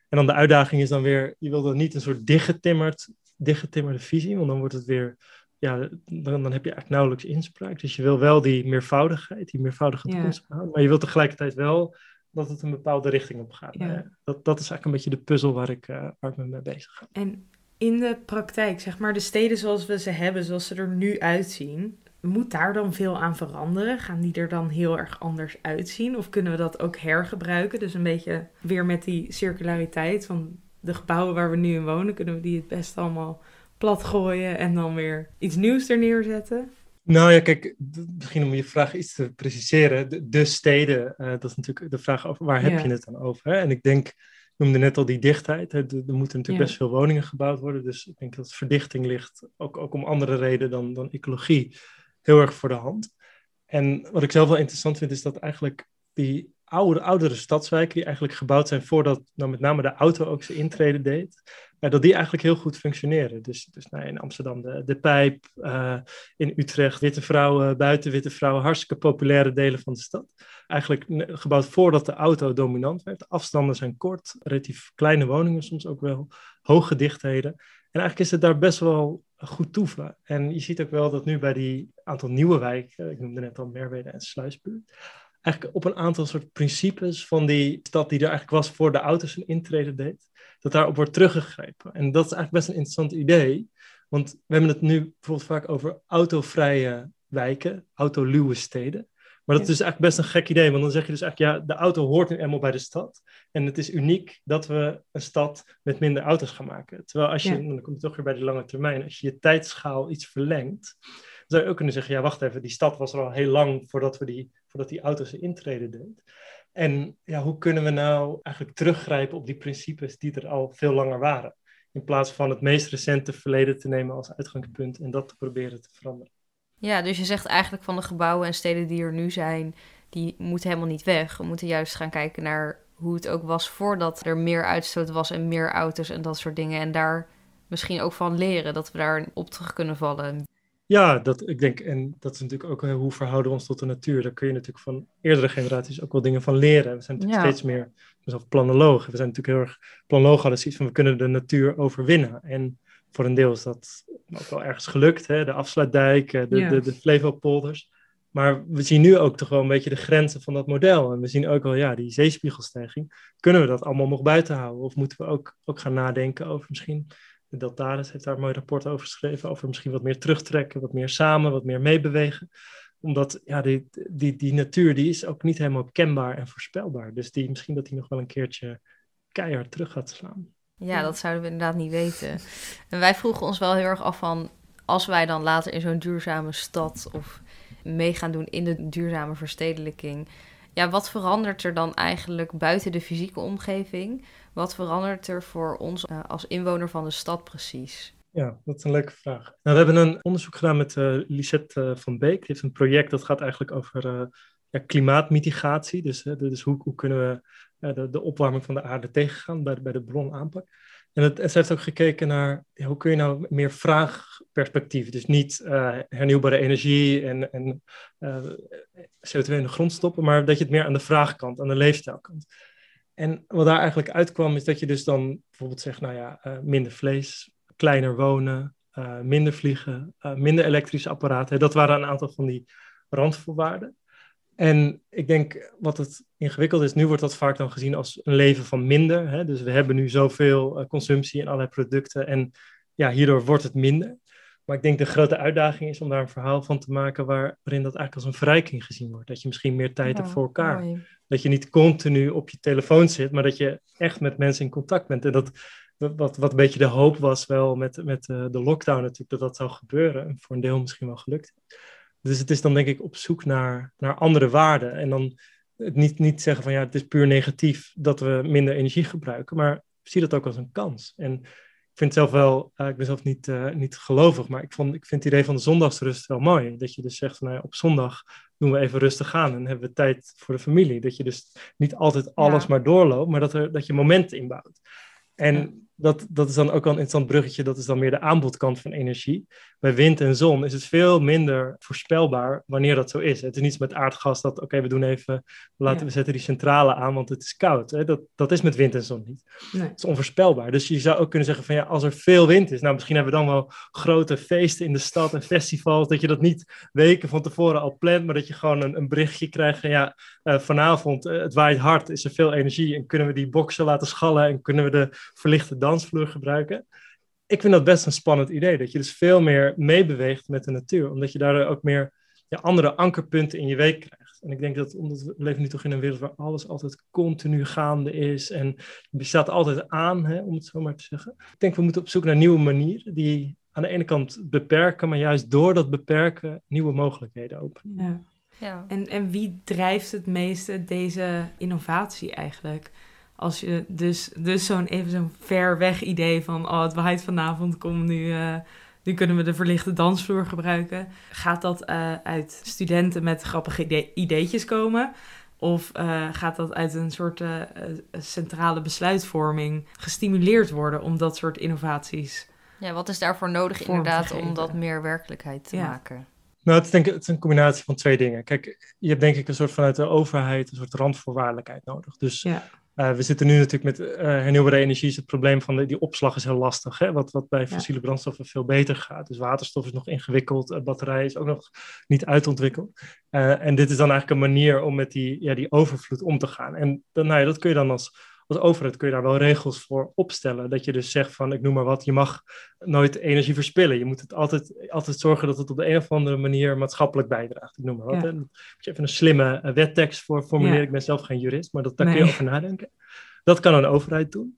en dan de uitdaging is dan weer, je wil dan niet een soort dichtgetimmerd, dichtgetimmerde visie, want dan wordt het weer, ja, dan, dan heb je eigenlijk nauwelijks inspraak. Dus je wil wel die meervoudigheid, die meervoudige toekomst maar je wilt tegelijkertijd wel dat het een bepaalde richting op gaat. Ja. Dat, dat is eigenlijk een beetje de puzzel waar ik, eh, waar ik me mee bezig ga. En in de praktijk, zeg maar, de steden zoals we ze hebben, zoals ze er nu uitzien, moet daar dan veel aan veranderen? Gaan die er dan heel erg anders uitzien? Of kunnen we dat ook hergebruiken? Dus een beetje weer met die circulariteit van de gebouwen waar we nu in wonen, kunnen we die het best allemaal plat gooien en dan weer iets nieuws er neerzetten? Nou ja, kijk, misschien om je vraag iets te preciseren. De, de steden, eh, dat is natuurlijk de vraag over waar heb Ja. je het dan over? Hè? En ik denk, noemde net al die dichtheid. Er, moeten natuurlijk Ja. best veel woningen gebouwd worden. Dus ik denk dat verdichting ligt, ook, ook om andere reden dan, dan ecologie, heel erg voor de hand. En wat ik zelf wel interessant vind, is dat eigenlijk die oude, oudere stadswijken, die eigenlijk gebouwd zijn voordat nou, met name de auto ook zijn intrede deed, dat die eigenlijk heel goed functioneren. Dus, dus nou, in Amsterdam de, de Pijp, eh, in Utrecht witte vrouwen, buiten witte vrouwen, hartstikke populaire delen van de stad. Eigenlijk gebouwd voordat de auto dominant werd. De afstanden zijn kort, relatief kleine woningen soms ook wel, hoge dichtheden. En eigenlijk is het daar best wel goed toeven. En je ziet ook wel dat nu bij die aantal nieuwe wijken, ik noemde net al Merwede en Sluisbuurt, eigenlijk op een aantal soort principes van die stad die er eigenlijk was voor de auto's een intrede deed, dat daarop wordt teruggegrepen. En dat is eigenlijk best een interessant idee, want we hebben het nu bijvoorbeeld vaak over autovrije wijken, autoluwe steden. Maar dat is eigenlijk best een gek idee, want dan zeg je dus eigenlijk, ja, de auto hoort nu eenmaal bij de stad. En het is uniek dat we een stad met minder auto's gaan maken. Terwijl als je, Ja. dan kom je toch weer bij de lange termijn, als je je tijdschaal iets verlengt, dan zou je ook kunnen zeggen, ja, wacht even, die stad was er al heel lang voordat, we die, voordat die auto's een intrede deed. En ja, hoe kunnen we nou eigenlijk teruggrijpen op die principes die er al veel langer waren? In plaats van het meest recente verleden te nemen als uitgangspunt en dat te proberen te veranderen. Ja, dus je zegt eigenlijk van de gebouwen en steden die er nu zijn, die moeten helemaal niet weg. We moeten juist gaan kijken naar hoe het ook was voordat er meer uitstoot was en meer auto's en dat soort dingen. En daar misschien ook van leren, dat we daar op terug kunnen vallen. Ja, dat, ik denk, en dat is natuurlijk ook eh, hoe verhouden we ons tot de natuur. Daar kun je natuurlijk van eerdere generaties ook wel dingen van leren. We zijn natuurlijk Ja. steeds meer zelf planologen. We zijn natuurlijk heel erg, planologen hadden zoiets van, we kunnen de natuur overwinnen. En voor een deel is dat ook wel ergens gelukt, hè? de afsluitdijk, de, Ja. de, de Flevopolders. Maar we zien nu ook toch wel een beetje de grenzen van dat model. En we zien ook wel, ja, die zeespiegelstijging. Kunnen we dat allemaal nog buiten houden? Of moeten we ook, ook gaan nadenken over misschien de Deltaris heeft daar een mooi rapport over geschreven, over misschien wat meer terugtrekken, wat meer samen, wat meer meebewegen. Omdat ja, die, die, die natuur die is ook niet helemaal kenbaar en voorspelbaar. Dus die, misschien dat die nog wel een keertje keihard terug gaat slaan. Ja, dat zouden we inderdaad niet weten. En wij vroegen ons wel heel erg af van, als wij dan later in zo'n duurzame stad of mee gaan doen in de duurzame verstedelijking, ja, wat verandert er dan eigenlijk buiten de fysieke omgeving? Wat verandert er voor ons eh, als inwoner van de stad precies? Ja, dat is een leuke vraag. Nou, we hebben een onderzoek gedaan met eh Lisette eh, van Beek. Die heeft een project dat gaat eigenlijk over eh, ja, klimaatmitigatie. Dus, dus hoe, hoe kunnen we de, de opwarming van de aarde tegengaan bij bij de bronaanpak. En, het, ze heeft ook gekeken naar hoe kun je nou meer vraagperspectief, dus niet eh, hernieuwbare energie en, en eh, CO2 in de grond stoppen, maar dat je het meer aan de vraagkant, aan de leefstijlkant. En wat daar eigenlijk uitkwam, is dat je dus dan bijvoorbeeld zegt, nou ja, eh, minder vlees, kleiner wonen, eh, minder vliegen, eh, minder elektrische apparaten. Dat waren een aantal van die randvoorwaarden. En ik denk wat het ingewikkeld is, nu wordt dat vaak dan gezien als een leven van minder. Hè? Dus we hebben nu zoveel uh, consumptie en allerlei producten en ja, hierdoor wordt het minder. Maar ik denk de grote uitdaging is om daar een verhaal van te maken waarin dat eigenlijk als een verrijking gezien wordt. Dat je misschien meer tijd Ja, hebt voor elkaar. mooi. Dat je niet continu op je telefoon zit, maar dat je echt met mensen in contact bent. En dat, wat, wat een beetje de hoop was wel met, met uh, de lockdown natuurlijk, dat dat zou gebeuren. En voor een deel misschien wel gelukt. Dus het is dan denk ik op zoek naar, naar andere waarden. En dan niet, niet zeggen van ja, het is puur negatief dat we minder energie gebruiken. Maar zie dat ook als een kans. En ik vind zelf wel, uh, ik ben zelf niet, uh, niet gelovig, maar ik, vond, ik vind het idee van de zondagsrust wel mooi. Dat je dus zegt van nou ja, op zondag doen we even rustig aan en hebben we tijd voor de familie. Dat je dus niet altijd alles ja. maar doorloopt, maar dat, er, dat je momenten inbouwt. En ja. dat, dat is dan ook wel een interessant bruggetje, dat is dan meer de aanbodkant van energie. Bij wind en zon is het veel minder voorspelbaar wanneer dat zo is. Het is niet met aardgas dat, oké, okay, we doen even, we, laten, ja. we zetten die centrale aan, want het is koud. Hè? Dat, dat is met wind en zon niet. Nee. Het is onvoorspelbaar. Dus je zou ook kunnen zeggen van, ja, als er veel wind is, nou, misschien hebben we dan wel grote feesten in de stad en festivals, dat je dat niet weken van tevoren al plant, maar dat je gewoon een, een berichtje krijgt van, ja, uh, vanavond, uh, het waait hard, is er veel energie en kunnen we die boksen laten schallen en kunnen we de verlichte dansvloer gebruiken. Ik vind dat best een spannend idee, dat je dus veel meer meebeweegt met de natuur, omdat je daar ook meer ja, andere ankerpunten in je week krijgt. En ik denk dat, omdat we leven nu toch in een wereld waar alles altijd continu gaande is en je staat altijd aan, hè, om het zo maar te zeggen. Ik denk we moeten op zoek naar nieuwe manieren die aan de ene kant beperken, maar juist door dat beperken nieuwe mogelijkheden openen. Ja. Ja. En, en wie drijft het meeste deze innovatie eigenlijk? Als je dus, dus zo'n even zo'n ver weg idee van oh, het waait vanavond, kom nu, eh, nu kunnen we de verlichte dansvloer gebruiken. Gaat dat eh, uit studenten met grappige ide ideetjes komen? Of uh, gaat dat uit een soort centrale besluitvorming gestimuleerd worden om dat soort innovaties? Ja, wat is daarvoor nodig inderdaad om dat meer werkelijkheid te Ja. maken? Nou, het is, denk ik, het is een combinatie van twee dingen. Kijk, je hebt denk ik een soort vanuit de overheid een soort randvoorwaardelijkheid nodig. Dus Ja. Eh, we zitten nu natuurlijk met eh, hernieuwbare energie. Is het probleem van de, die opslag is heel lastig. Hè? Wat, wat bij fossiele brandstoffen veel beter gaat. Dus waterstof is nog ingewikkeld. eh, batterij is ook nog niet uitontwikkeld. En dit is dan eigenlijk een manier om met die, ja, die overvloed om te gaan. En dan, nou ja, dat kun je dan als, als overheid kun je daar wel regels voor opstellen. Dat je dus zegt van, ik noem maar wat, je mag nooit energie verspillen. Je moet het altijd, altijd zorgen dat het op de een of andere manier maatschappelijk bijdraagt. Ik noem maar wat. Ja. moet je even een slimme eh, wettekst voor formuleren. Ja. Ik ben zelf geen jurist, maar dat, daar kun je over nadenken. Dat kan een overheid doen.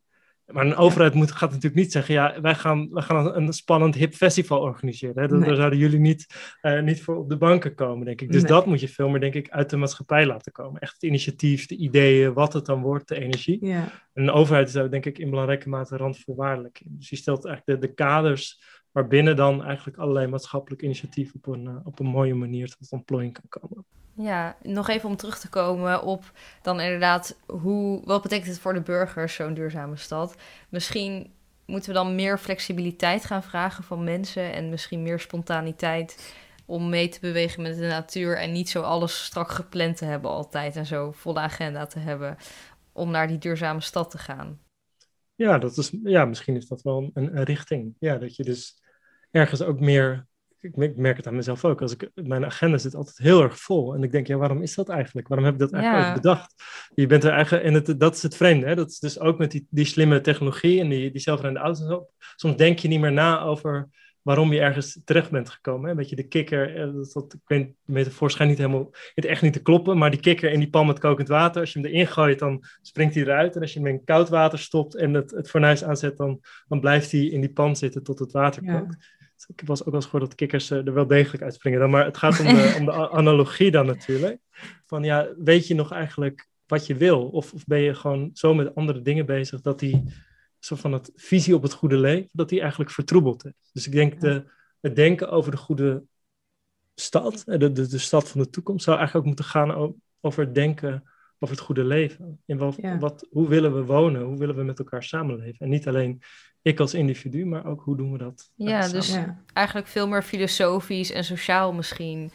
Maar een overheid moet, gaat natuurlijk niet zeggen, ja, wij gaan, wij gaan een, spannend hip festival organiseren. Hè? Dat, Nee. Daar zouden jullie niet, eh, niet voor op de banken komen, denk ik. Dus Nee. dat moet je veel meer, denk ik, uit de maatschappij laten komen. Echt het initiatief, de ideeën, wat het dan wordt, de energie. Ja. En een overheid is daar, denk ik, in belangrijke mate randvoorwaardelijk in. Dus die stelt eigenlijk de, de kaders waarbinnen dan eigenlijk allerlei maatschappelijke initiatieven op een, eh, op een mooie manier tot ontplooiing kan komen. Ja, nog even om terug te komen op dan inderdaad hoe, wat betekent het voor de burgers, zo'n duurzame stad? Misschien moeten we dan meer flexibiliteit gaan vragen van mensen en misschien meer spontaniteit om mee te bewegen met de natuur en niet zo alles strak gepland te hebben altijd en zo volle agenda te hebben om naar die duurzame stad te gaan. Ja, dat is, ja, misschien is dat wel een, een richting. Ja, dat je dus ergens ook meer. Ik merk- het aan mezelf ook. Als ik, mijn agenda zit altijd heel erg vol. En ik denk, ja, waarom is dat eigenlijk? Waarom heb ik dat eigenlijk Ja. bedacht? Je bent er eigenlijk, en het, dat is het vreemde. Hè? Dat is dus ook met die, die slimme technologie en die, die zelfrijdende auto's. Soms denk je niet meer na over waarom je ergens terecht bent gekomen. Hè? Een beetje de kikker. eh, Dat, dat, ik weet, de metafoor schijnt niet helemaal, het echt niet te kloppen. Maar die kikker in die pan met kokend water. Als je hem erin gooit, dan springt hij eruit. En als je hem in koud water stopt en het, het fornuis aanzet, dan, dan blijft hij in die pan zitten tot het water kookt. Ik was ook wel eens gehoord dat kikkers eh, er wel degelijk uitspringen. Dan, maar het gaat om de, om de analogie dan natuurlijk. Van ja, weet je nog eigenlijk wat je wil? Of, of ben je gewoon zo met andere dingen bezig dat die soort van het visie op het goede leven, dat die eigenlijk vertroebeld is. Dus ik denk de, het denken over de goede stad, eh, de, de, de stad van de toekomst, zou eigenlijk ook moeten gaan over het denken over het goede leven. In wat, Ja. wat, hoe willen we wonen? Hoe willen we met elkaar samenleven? En niet alleen ik als individu, maar ook hoe doen we dat? Ja, samen? dus Ja. eigenlijk veel meer filosofisch en sociaal misschien.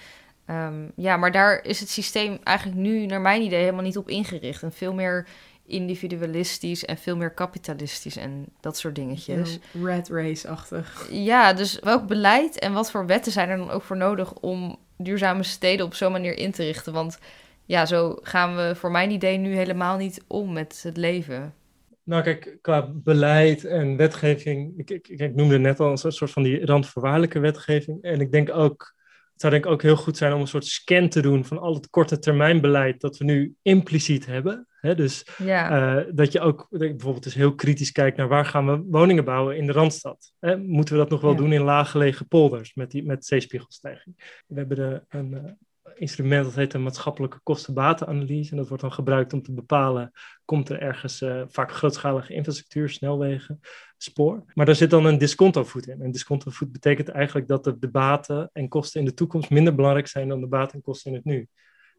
Ehm, ja, maar daar is het systeem eigenlijk nu, naar mijn idee, helemaal niet op ingericht. En veel meer individualistisch en veel meer kapitalistisch en dat soort dingetjes. Zo Red race-achtig. Ja, dus welk beleid en wat voor wetten zijn er dan ook voor nodig om duurzame steden op zo'n manier in te richten? Want ja, zo gaan we voor mijn idee nu helemaal niet om met het leven. Nou, kijk, qua beleid en wetgeving, ik, ik, ik noemde net al een soort van die randvoorwaardelijke wetgeving. En ik denk ook, het zou denk ik ook heel goed zijn om een soort scan te doen van al het korte termijn beleid dat we nu impliciet hebben. Hè? Dus Ja, eh, dat je ook bijvoorbeeld dus heel kritisch kijkt naar waar gaan we woningen bouwen in de Randstad. Hè? Moeten we dat nog wel Ja. doen in laaggelegen polders met, die, met zeespiegelstijging? We hebben de, een eh, instrument dat heet de maatschappelijke kostenbatenanalyse. En dat wordt dan gebruikt om te bepalen, komt er ergens eh, vaak grootschalige infrastructuur, snelwegen, spoor. Maar daar zit dan een discontovoet in. En discontovoet betekent eigenlijk dat de, de baten en kosten in de toekomst minder belangrijk zijn dan de baten en kosten in het nu.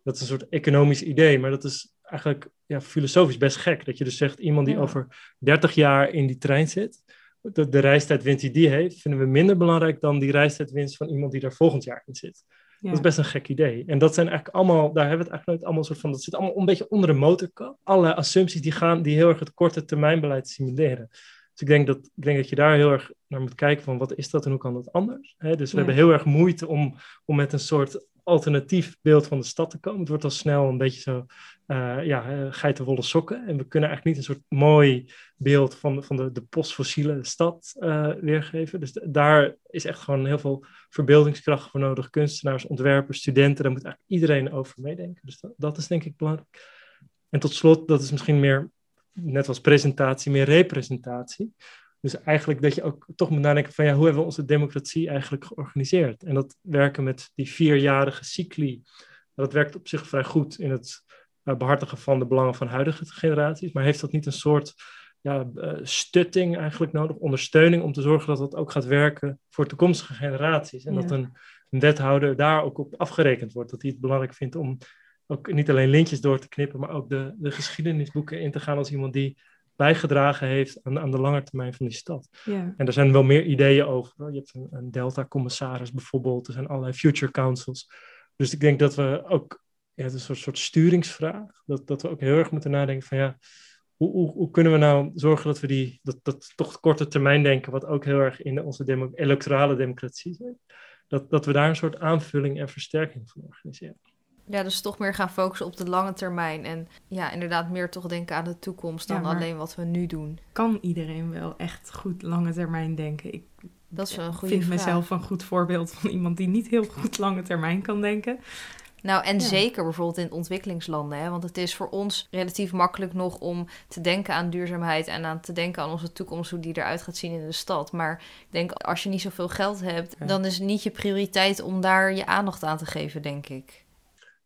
Dat is een soort economisch idee, maar dat is eigenlijk ja, filosofisch best gek. Dat je dus zegt, iemand die Ja. over 30 jaar in die trein zit, de, de reistijdwinst die die heeft, vinden we minder belangrijk dan die reistijdwinst van iemand die daar volgend jaar in zit. Dat is best een gek idee. En dat zijn eigenlijk allemaal, daar hebben we het eigenlijk nooit allemaal soort van, dat zit allemaal een beetje onder de motorkap. Alle assumpties die gaan, die heel erg het korte termijnbeleid simuleren. Dus ik denk dat, ik denk dat je daar heel erg naar moet kijken van wat is dat en hoe kan dat anders. Dus we Ja. hebben heel erg moeite om, om met een soort alternatief beeld van de stad te komen. Het wordt al snel een beetje zo, eh ja, eh, geitenwolle sokken. En we kunnen eigenlijk niet een soort mooi beeld van, van de, de postfossiele stad eh, weergeven. Dus daar is echt gewoon heel veel verbeeldingskracht voor nodig. Kunstenaars, ontwerpers, studenten, daar moet eigenlijk iedereen over meedenken. Dus dat, dat is denk ik belangrijk. En tot slot, dat is misschien meer, net als presentatie, meer representatie. Dus eigenlijk dat je ook toch moet nadenken van ja, hoe hebben we onze democratie eigenlijk georganiseerd? En dat werken met die vierjarige cycli, dat werkt op zich vrij goed in het uh, behartigen van de belangen van huidige generaties. Maar heeft dat niet een soort ja, uh, stutting eigenlijk nodig, ondersteuning om te zorgen dat dat ook gaat werken voor toekomstige generaties. En Ja. dat een, een wethouder daar ook op afgerekend wordt. Dat hij het belangrijk vindt om ook niet alleen lintjes door te knippen, maar ook de, de geschiedenisboeken in te gaan als iemand die bijgedragen heeft aan, aan de lange termijn van die stad. Ja. En er zijn wel meer ideeën over. Je hebt een, een Delta-commissaris bijvoorbeeld, er zijn allerlei future councils. Dus ik denk dat we ook, ja, het is een soort, soort sturingsvraag, dat, dat we ook heel erg moeten nadenken van ja, hoe, hoe, hoe kunnen we nou zorgen dat we die, dat, dat toch korte termijn denken, wat ook heel erg in onze demo, electorale democratie zit, dat, dat we daar een soort aanvulling en versterking van organiseren. Ja, dus toch meer gaan focussen op de lange termijn. En ja, inderdaad meer toch denken aan de toekomst dan Ja, alleen wat we nu doen. Kan iedereen wel echt goed lange termijn denken? Ik Dat is wel een goede vind vraag. mezelf een goed voorbeeld van iemand die niet heel goed lange termijn kan denken. Nou, en Ja. zeker bijvoorbeeld in ontwikkelingslanden. Hè? Want het is voor ons relatief makkelijk nog om te denken aan duurzaamheid en aan te denken aan onze toekomst, hoe die eruit gaat zien in de stad. Maar ik denk, als je niet zoveel geld hebt, Ja. dan is het niet je prioriteit om daar je aandacht aan te geven, denk ik.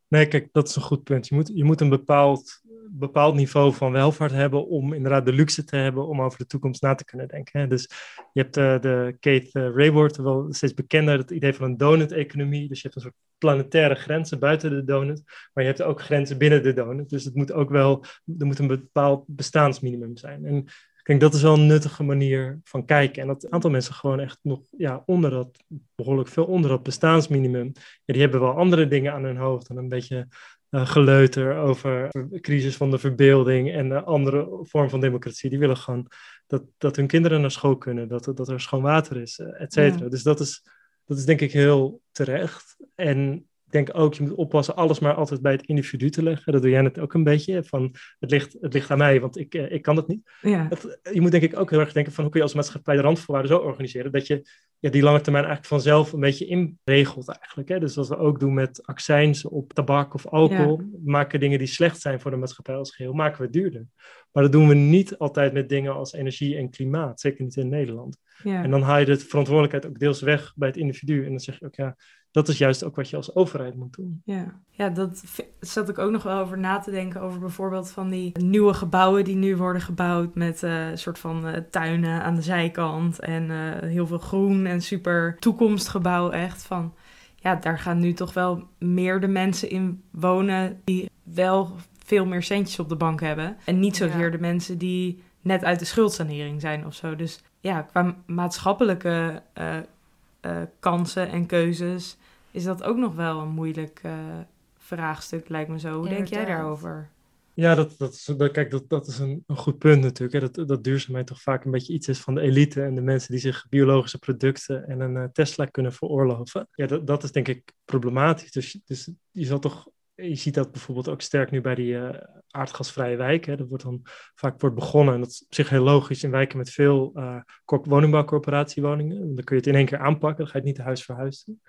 Nee, kijk, dat is een goed punt. Je moet, je moet een bepaald, bepaald niveau van welvaart hebben om inderdaad de luxe te hebben om over de toekomst na te kunnen denken. Hè. Dus je hebt eh, de Kate uh, Raworth, wel steeds bekender, het idee van een donut-economie. Dus je hebt een soort planetaire grenzen buiten de donut, maar je hebt ook grenzen binnen de donut. Dus het moet ook wel, er moet een bepaald bestaansminimum zijn. En ik denk dat is wel een nuttige manier van kijken. En dat een aantal mensen gewoon echt nog ja, onder dat, behoorlijk veel onder dat bestaansminimum. Ja, die hebben wel andere dingen aan hun hoofd dan een beetje geleuter over de crisis van de verbeelding en andere vorm van democratie. Die willen gewoon dat, dat hun kinderen naar school kunnen, dat, dat er schoon water is, et cetera. Ja. Dus dat is, dat is denk ik heel terecht. En ik denk ook, je moet oppassen alles maar altijd bij het individu te leggen. Dat doe jij net ook een beetje. Van, het, ligt, het ligt aan mij, want ik, ik kan het niet. Ja. Het, je moet denk ik ook heel erg denken van hoe kun je als maatschappij de randvoorwaarden zo organiseren dat je ja, die lange termijn eigenlijk vanzelf een beetje inregelt eigenlijk. Hè? Dus wat we ook doen met accijns op tabak of alcohol, ja. maken dingen die slecht zijn voor de maatschappij als geheel, maken we duurder. Maar dat doen we niet altijd met dingen als energie en klimaat, zeker niet in Nederland. Ja. En dan haal je de verantwoordelijkheid ook deels weg bij het individu. En dan zeg je ook, ja, dat is juist ook wat je als overheid moet doen. Ja, ja dat zat ik ook nog wel over na te denken. Over bijvoorbeeld van die nieuwe gebouwen die nu worden gebouwd. Met een uh, soort van uh, tuinen aan de zijkant. En uh, heel veel groen en super toekomstgebouw echt. Van ja, daar gaan nu toch wel meer de mensen in wonen. Die wel veel meer centjes op de bank hebben. En niet zozeer ja. de mensen die net uit de schuldsanering zijn of zo. Dus ja, qua maatschappelijke uh, kansen en keuzes is dat ook nog wel een moeilijk uh, vraagstuk, lijkt me zo. Hoe Inderdaad. denk jij daarover? Ja, dat, dat, is, dat, kijk, dat, dat is een, een goed punt natuurlijk. Hè. Dat, dat duurzaamheid toch vaak een beetje iets is van de elite en de mensen die zich biologische producten en een uh, Tesla kunnen veroorloven. Ja, dat, dat is denk ik problematisch. Dus, dus je zal toch je ziet dat bijvoorbeeld ook sterk nu bij die uh, aardgasvrije wijken. Dat wordt dan vaak wordt begonnen, en dat is op zich heel logisch, in wijken met veel uh, woningbouwcorporatiewoningen. Dan kun je het in één keer aanpakken, dan ga je het niet te huis verhuizen.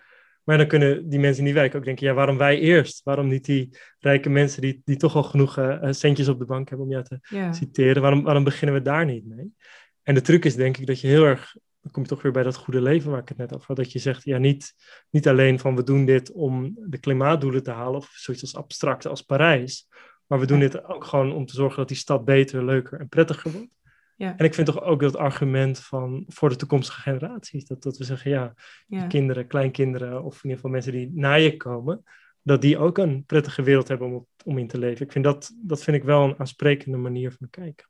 Maar dan kunnen die mensen in die wijk ook denken, ja, waarom wij eerst? Waarom niet die rijke mensen die, die toch al genoeg uh, centjes op de bank hebben om jou te citeren? Waarom, waarom beginnen we daar niet mee? En de truc is denk ik dat je heel erg dan kom je toch weer bij dat goede leven waar ik het net over had. Dat je zegt, ja, niet, niet alleen van we doen dit om de klimaatdoelen te halen of zoiets als abstracte als Parijs. Maar we doen dit ook gewoon om te zorgen dat die stad beter, leuker en prettiger wordt. Ja. En ik vind toch ook dat argument van voor de toekomstige generaties. Dat, dat we zeggen, ja, ja. kinderen, kleinkinderen of in ieder geval mensen die na je komen. Dat die ook een prettige wereld hebben om, om in te leven. Ik vind dat, dat vind ik wel een aansprekende manier van kijken.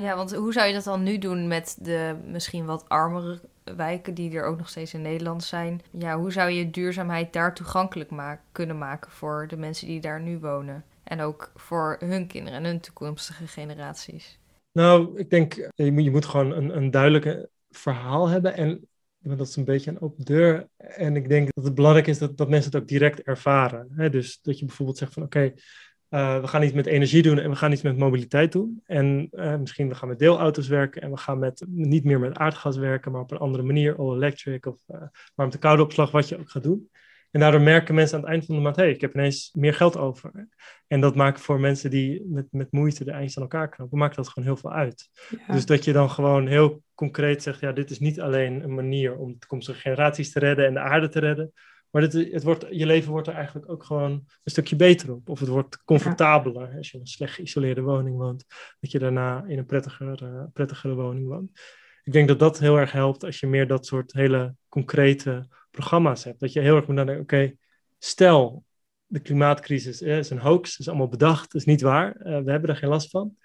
Ja, want hoe zou je dat dan nu doen met de misschien wat armere wijken die er ook nog steeds in Nederland zijn? Ja, hoe zou je duurzaamheid daar toegankelijk ma kunnen maken voor de mensen die daar nu wonen? En ook voor hun kinderen en hun toekomstige generaties? Nou, ik denk, je moet, je moet gewoon een, een duidelijk verhaal hebben. En dat is een beetje een open deur. En ik denk dat het belangrijk is dat, dat mensen het ook direct ervaren. Hè? Dus dat je bijvoorbeeld zegt van oké, uh, we gaan iets met energie doen en we gaan iets met mobiliteit doen. En uh, misschien we gaan met deelauto's werken en we gaan met, niet meer met aardgas werken, maar op een andere manier, all electric of uh, warmte koude opslag, wat je ook gaat doen. En daardoor merken mensen aan het eind van de maand, hé, hey, ik heb ineens meer geld over. En dat maakt voor mensen die met, met moeite de eindjes aan elkaar knopen, maakt dat gewoon heel veel uit. Ja. Dus dat je dan gewoon heel concreet zegt, ja, dit is niet alleen een manier om de toekomstige generaties te redden en de aarde te redden, Maar het, het wordt, je leven wordt er eigenlijk ook gewoon een stukje beter op. Of het wordt comfortabeler als je in een slecht geïsoleerde woning woont. Dat je daarna in een prettiger, uh, prettigere woning woont. Ik denk dat dat heel erg helpt als je meer dat soort hele concrete programma's hebt. Dat je heel erg moet nadenken, oké, stel de klimaatcrisis is een hoax, is allemaal bedacht, is niet waar, uh, we hebben er geen last van.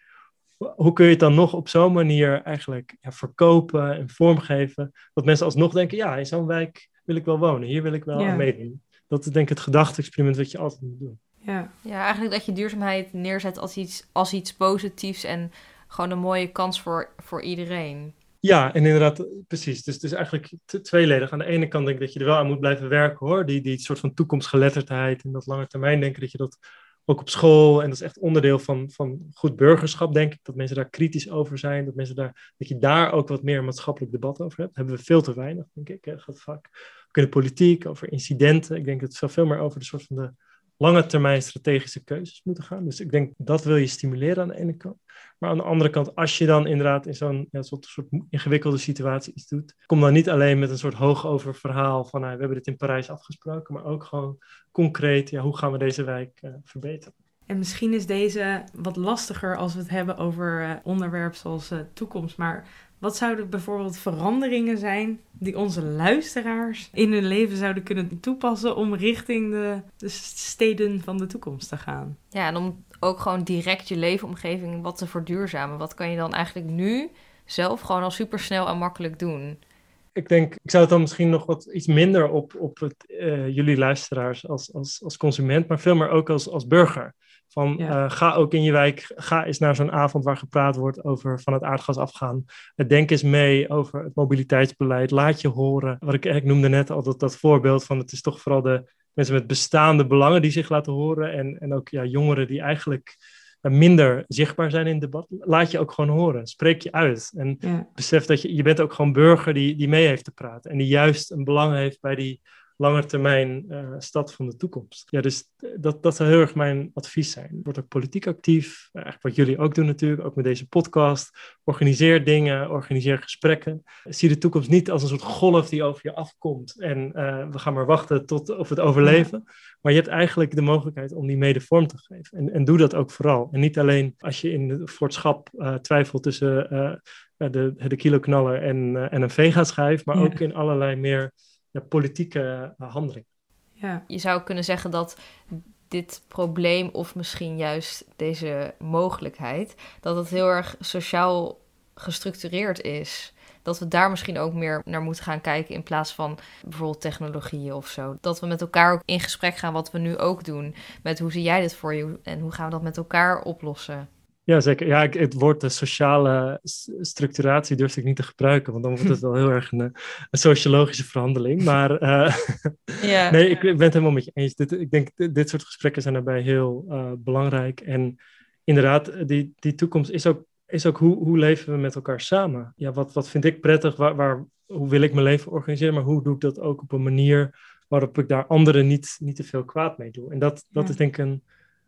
Hoe kun je het dan nog op zo'n manier eigenlijk ja, verkopen en vormgeven, dat mensen alsnog denken, ja, in zo'n wijk wil ik wel wonen, hier wil ik wel aan meedoen. Dat is denk ik het gedachte-experiment wat je altijd moet doen. Ja. ja, eigenlijk dat je duurzaamheid neerzet als iets, als iets positiefs en gewoon een mooie kans voor, voor iedereen. Ja, en inderdaad, precies. Dus het is eigenlijk tweeledig. Aan de ene kant denk ik dat je er wel aan moet blijven werken hoor. Die, die soort van toekomstgeletterdheid en dat lange termijn denken, dat je dat ook op school, en dat is echt onderdeel van, van goed burgerschap, denk ik, dat mensen daar kritisch over zijn, dat, mensen daar, dat je daar ook wat meer maatschappelijk debat over hebt. hebben we veel te weinig, denk ik. Het gaat vaak ook in de politiek, over incidenten. Ik denk dat het veel meer over de soort van de lange termijn strategische keuzes moeten gaan. Dus ik denk dat wil je stimuleren aan de ene kant. Maar aan de andere kant, als je dan inderdaad in zo'n ja, soort, soort, ingewikkelde situatie iets doet, kom dan niet alleen met een soort hoogover verhaal van nou, we hebben dit in Parijs afgesproken, maar ook gewoon concreet, ja, hoe gaan we deze wijk uh, verbeteren. En misschien is deze wat lastiger als we het hebben over uh, onderwerp zoals uh, toekomst. Maar wat zouden bijvoorbeeld veranderingen zijn die onze luisteraars in hun leven zouden kunnen toepassen om richting de, de steden van de toekomst te gaan? Ja, en om ook gewoon direct je leefomgeving wat te verduurzamen. Wat kan je dan eigenlijk nu zelf gewoon al super snel en makkelijk doen? Ik denk, ik zou het dan misschien nog wat iets minder op, op het, uh, jullie luisteraars als, als, als consument, maar veel meer ook als, als burger. Van uh, ga ook in je wijk, ga eens naar zo'n avond waar gepraat wordt over van het aardgas afgaan. Denk eens mee over het mobiliteitsbeleid. Laat je horen. Wat ik noemde net al dat, dat voorbeeld van het is toch vooral de mensen met bestaande belangen die zich laten horen. En, en ook ja, jongeren die eigenlijk minder zichtbaar zijn in het debat. Laat je ook gewoon horen. Spreek je uit. En besef dat je, je bent ook gewoon burger die, die mee heeft te praten. En die juist een belang heeft bij die langetermijn uh, stad van de toekomst. Ja, dus dat, dat zou heel erg mijn advies zijn. Word ook politiek actief, eigenlijk wat jullie ook doen natuurlijk, ook met deze podcast. Organiseer dingen, organiseer gesprekken. Zie de toekomst niet als een soort golf die over je afkomt en uh, we gaan maar wachten tot of het overleven. Maar je hebt eigenlijk de mogelijkheid om die mede vorm te geven. En, en doe dat ook vooral. En niet alleen als je in het voortschap twijfelt tussen de, de kiloknaller en, en een vega-schijf, maar ook in allerlei meer ja, politieke uh, handeling. Ja. Je zou kunnen zeggen dat dit probleem, of misschien juist deze mogelijkheid, dat het heel erg sociaal gestructureerd is. Dat we daar misschien ook meer naar moeten gaan kijken in plaats van bijvoorbeeld technologieën of zo. Dat we met elkaar ook in gesprek gaan wat we nu ook doen. Met hoe zie jij dit voor je en hoe gaan we dat met elkaar oplossen? Ja, zeker. Ja, ik, het woord de sociale structuratie durf ik niet te gebruiken, want dan wordt het wel heel erg een, een sociologische verhandeling. Maar uh, ja. nee, ik, ben het helemaal met je eens. Dit, ik denk, dit, dit soort gesprekken zijn daarbij heel uh, belangrijk. En inderdaad, die, die toekomst is ook, is ook hoe, hoe leven we met elkaar samen? Ja, wat, wat vind ik prettig? Waar, waar, hoe wil ik mijn leven organiseren? Maar hoe doe ik dat ook op een manier waarop ik daar anderen niet, niet te veel kwaad mee doe? En dat, dat is denk ik een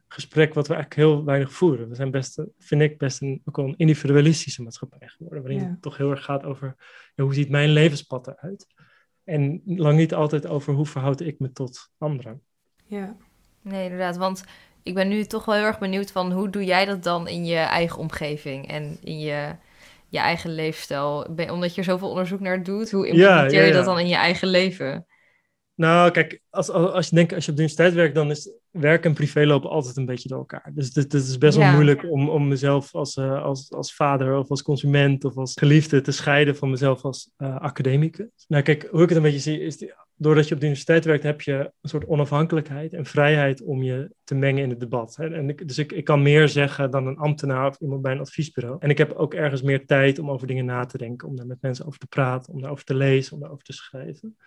gesprek wat we eigenlijk heel weinig voeren. We zijn best, vind ik, best een, ook wel een individualistische maatschappij geworden, waarin het toch heel erg gaat over ja, hoe ziet mijn levenspad eruit? En lang niet altijd over hoe verhoud ik me tot anderen. Ja, nee, inderdaad. Want ik ben nu toch wel heel erg benieuwd van hoe doe jij dat dan in je eigen omgeving en in je, je eigen leefstijl? Omdat je er zoveel onderzoek naar doet, hoe implementeer je dat dan in je eigen leven? Nou, kijk, als, als, je denkt, als je op de universiteit werkt, dan is werk en privé lopen altijd een beetje door elkaar. Dus het, is best wel moeilijk om, om mezelf als, uh, als, als vader of als consument of als geliefde te scheiden van mezelf als uh, academicus. Nou, kijk, hoe ik het een beetje zie, is die, doordat je op de universiteit werkt, heb je een soort onafhankelijkheid en vrijheid om je te mengen in het debat. Hè? En ik, dus ik, ik kan meer zeggen dan een ambtenaar of iemand bij een adviesbureau. En ik heb ook ergens meer tijd om over dingen na te denken, om daar met mensen over te praten, om daarover te lezen, om daarover te schrijven.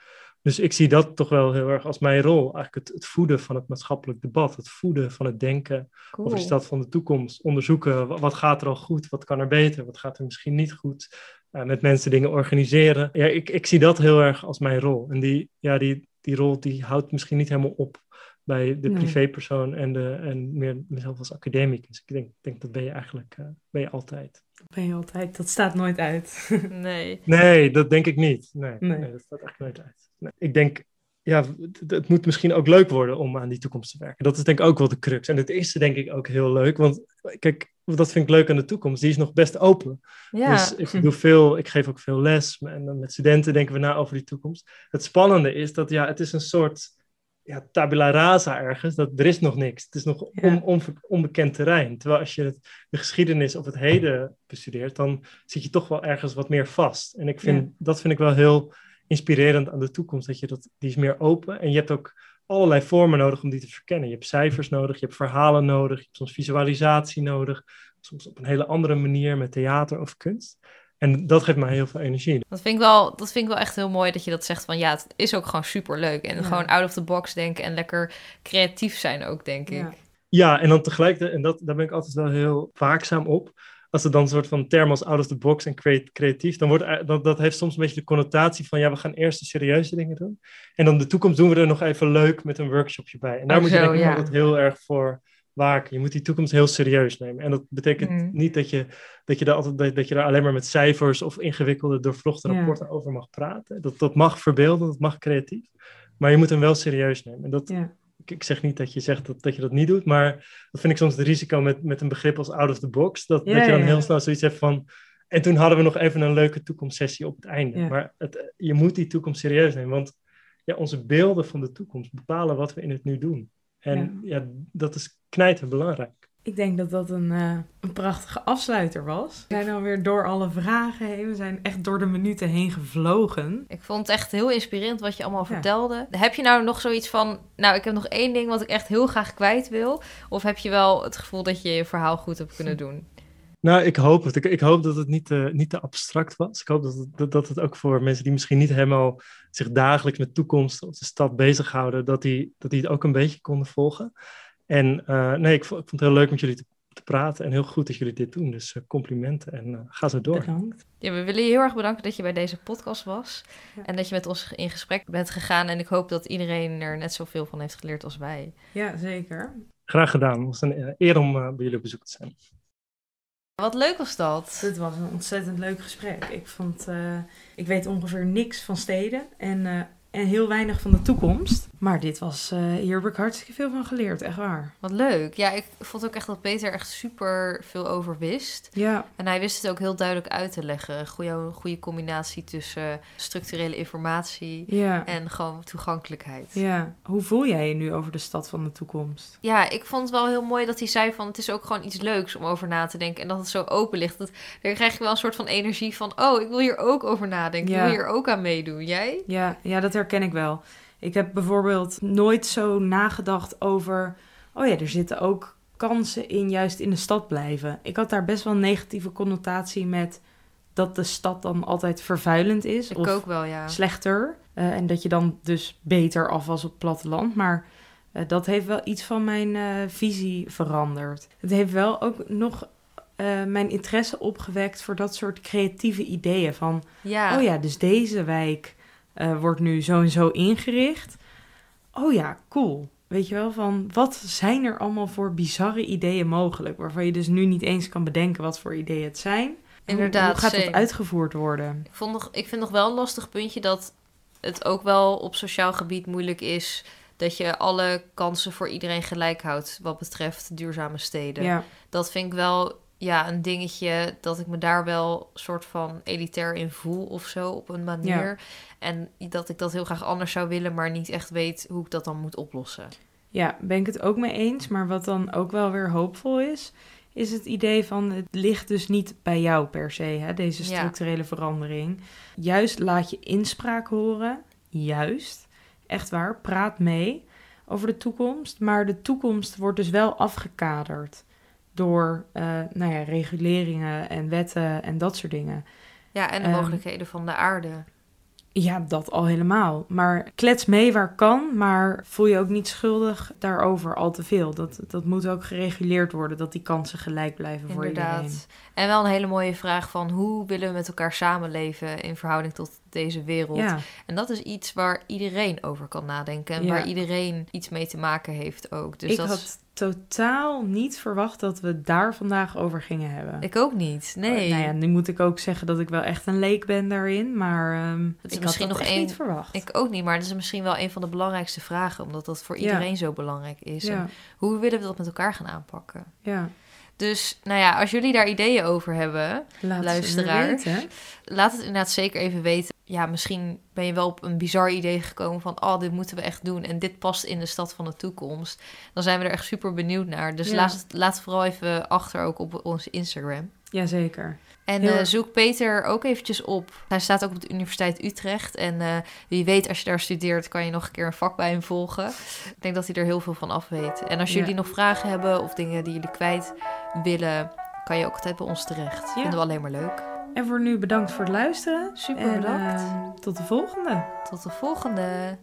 Dus ik zie dat toch wel heel erg als mijn rol. Eigenlijk het, het voeden van het maatschappelijk debat. Het voeden van het denken over de stad van de toekomst. Onderzoeken wat gaat er al goed, wat kan er beter, wat gaat er misschien niet goed. Uh, met mensen dingen organiseren. Ja, ik, ik zie dat heel erg als mijn rol. En die, ja, die, die rol die houdt misschien niet helemaal op bij de privépersoon en, de, en meer mezelf als academicus. Ik denk, denk dat ben je eigenlijk uh, ben je altijd. Ben je altijd, dat staat nooit uit. nee. Nee, dat denk ik niet. Nee, nee. nee dat staat echt nooit uit ik denk, ja, het, moet misschien ook leuk worden om aan die toekomst te werken. Dat is denk ik ook wel de crux. En het eerste denk ik ook heel leuk, want kijk, dat vind ik leuk aan de toekomst. Die is nog best open. Ja. Dus ik doe veel, ik geef ook veel les. En met studenten denken we na over die toekomst. Het spannende is dat ja, het is een soort ja, tabula rasa ergens. Dat er is nog niks. Het is nog Ja. on- onve- onbekend terrein. Terwijl als je het, de geschiedenis of het heden bestudeert, dan zit je toch wel ergens wat meer vast. En ik vind, Ja. dat vind ik wel heel inspirerend aan de toekomst. Dat je dat, die is meer open. En je hebt ook allerlei vormen nodig om die te verkennen. Je hebt cijfers nodig, je hebt verhalen nodig, je hebt soms visualisatie nodig. Soms op een hele andere manier met theater of kunst. En dat geeft mij heel veel energie. Dat vind, ik wel, dat vind ik wel echt heel mooi dat je dat zegt van ja, het is ook gewoon super leuk. En Ja. gewoon out of the box denken en lekker creatief zijn ook, denk ik. Ja. Ja, en dan tegelijkertijd, en dat, daar ben ik altijd wel heel waakzaam op. Als er dan een soort van term als out of the box en crea- creatief, dan wordt dat, dat heeft soms een beetje de connotatie van ja, we gaan eerst de serieuze dingen doen. En dan de toekomst doen we er nog even leuk met een workshopje bij. En daar Oh, moet je denk ik ja. altijd heel erg voor waken. Je moet die toekomst heel serieus nemen. En dat betekent Mm. niet dat je, dat, je daar altijd, dat, dat je daar alleen maar met cijfers of ingewikkelde doorvlochten Ja. rapporten over mag praten. Dat, dat mag verbeelden, dat mag creatief. Maar je moet hem wel serieus nemen. En dat, Ja. Ik, ik zeg niet dat je zegt dat, dat je dat niet doet, maar dat vind ik soms het risico met, met een begrip als out of the box. Dat, Ja, dat je dan ja. heel snel zoiets hebt van. En toen hadden we nog even een leuke toekomstsessie op het einde. Ja. Maar het, je moet die toekomst serieus nemen, want ja, onze beelden van de toekomst bepalen wat we in het nu doen. En ja, dat is knijter belangrijk. Ik denk dat dat een, eh, een prachtige afsluiter was. We zijn alweer door alle vragen heen. We zijn echt door de minuten heen gevlogen. Ik vond het echt heel inspirerend wat je allemaal Ja. vertelde. Heb je nou nog zoiets van, nou, ik heb nog één ding wat ik echt heel graag kwijt wil? Of heb je wel het gevoel dat je je verhaal goed hebt kunnen doen? Nou, ik hoop het. Ik, ik hoop dat het niet te, niet te abstract was. Ik hoop dat het, dat, dat het ook voor mensen die misschien niet helemaal zich dagelijks met toekomst of de stad bezighouden, dat die, dat die het ook een beetje konden volgen. En eh, nee, ik vond, ik vond het heel leuk met jullie te, te praten en heel goed dat jullie dit doen. Dus eh, complimenten en eh, ga zo door. Bedankt. Ja, we willen je heel erg bedanken dat je bij deze podcast was. Ja. En dat je met ons in gesprek bent gegaan. En ik hoop dat iedereen er net zoveel van heeft geleerd als wij. Ja, zeker. Graag gedaan. Het was een eer om bij jullie op bezoek te zijn. Wat leuk was dat. Dit was een ontzettend leuk gesprek. Ik vond, eh, ik weet ongeveer niks van steden en, eh, en heel weinig van de toekomst. Maar dit was, eh, hier heb ik hartstikke veel van geleerd, echt waar. Wat leuk. Ja, ik vond ook echt dat Peter echt super veel over wist. Ja, En hij wist het ook heel duidelijk uit te leggen. Goeie, goede combinatie tussen structurele informatie ja, en gewoon toegankelijkheid. ja. Hoe voel jij je nu over de stad van de toekomst? Ja, ik vond het wel heel mooi dat hij zei van het is ook gewoon iets leuks om over na te denken. En dat het zo open ligt. Dat, daar krijg je wel een soort van energie van, oh, ik wil hier ook over nadenken. Ja. Ik wil hier ook aan meedoen. Jij? Ja, ja, dat herken ik wel. Ik heb bijvoorbeeld nooit zo nagedacht over... Oh ja, er zitten ook kansen in juist in de stad blijven. Ik had daar best wel een negatieve connotatie met... dat de stad dan altijd vervuilend is. Ik of ook wel, ja. slechter. Eh, en dat je dan dus beter af was op het platteland. Maar eh, dat heeft wel iets van mijn eh, visie veranderd. Het heeft wel ook nog mijn interesse opgewekt voor dat soort creatieve ideeën. Van, Ja, oh ja, dus deze wijk eh, wordt nu zo en zo ingericht. Oh ja, cool. Weet je wel, van wat zijn er allemaal voor bizarre ideeën mogelijk? Waarvan je dus nu niet eens kan bedenken wat voor ideeën het zijn. Inderdaad, Hoe gaat dat same. uitgevoerd worden? Ik, vond nog, ik vind nog wel een lastig puntje dat het ook wel op sociaal gebied moeilijk is dat je alle kansen voor iedereen gelijk houdt wat betreft duurzame steden. Ja, Dat vind ik wel ja, een dingetje dat ik me daar wel soort van elitair in voel of zo op een manier. En dat ik dat heel graag anders zou willen, maar niet echt weet hoe ik dat dan moet oplossen. Ja, ben ik het ook mee eens. Maar wat dan ook wel weer hoopvol is, is het idee van het ligt dus niet bij jou per se, hè, deze Ja. structurele verandering. Juist laat je inspraak horen, juist, echt waar, praat mee over de toekomst. Maar de toekomst wordt dus wel afgekaderd door eh, nou ja, reguleringen en wetten en dat soort dingen. Ja, en de Ehm, mogelijkheden van de aarde. Ja, dat al helemaal. Maar klets mee waar kan, maar voel je ook niet schuldig daarover al te veel. Dat, dat moet ook gereguleerd worden, dat die kansen gelijk blijven voor iedereen. En wel een hele mooie vraag van hoe willen we met elkaar samenleven in verhouding tot deze wereld? Ja, En dat is iets waar iedereen over kan nadenken en Ja. waar iedereen iets mee te maken heeft ook. Dus ik dat had totaal niet verwacht dat we daar vandaag over gingen hebben. Ik ook niet. Nee. Nou ja, nu moet ik ook zeggen dat ik wel echt een leek ben daarin, maar is ik misschien had dat nog één- niet verwacht. Ik ook niet, maar het is misschien wel een van de belangrijkste vragen, omdat dat voor Ja. iedereen zo belangrijk is. ja, En hoe willen we dat met elkaar gaan aanpakken? ja. Dus, nou ja, als jullie daar ideeën over hebben, Laat Luisteraar. het weten. laat het inderdaad zeker even weten. Ja, misschien ben je wel op een bizar idee gekomen van, oh, dit moeten we echt doen en dit past in de stad van de toekomst. Dan zijn we er echt super benieuwd naar. Dus Ja. laat, laat vooral even achter ook op onze Instagram. Jazeker. En eh, zoek Peter ook eventjes op. Hij staat ook op de Universiteit Utrecht. En eh, wie weet, als je daar studeert, kan je nog een keer een vak bij hem volgen. Ik denk dat hij er heel veel van af weet. En als Ja. jullie nog vragen hebben of dingen die jullie kwijt willen, kan je ook altijd bij ons terecht. Vinden we alleen maar leuk. En voor nu bedankt voor het luisteren. Super En, bedankt. ehm, tot de volgende. Tot de volgende.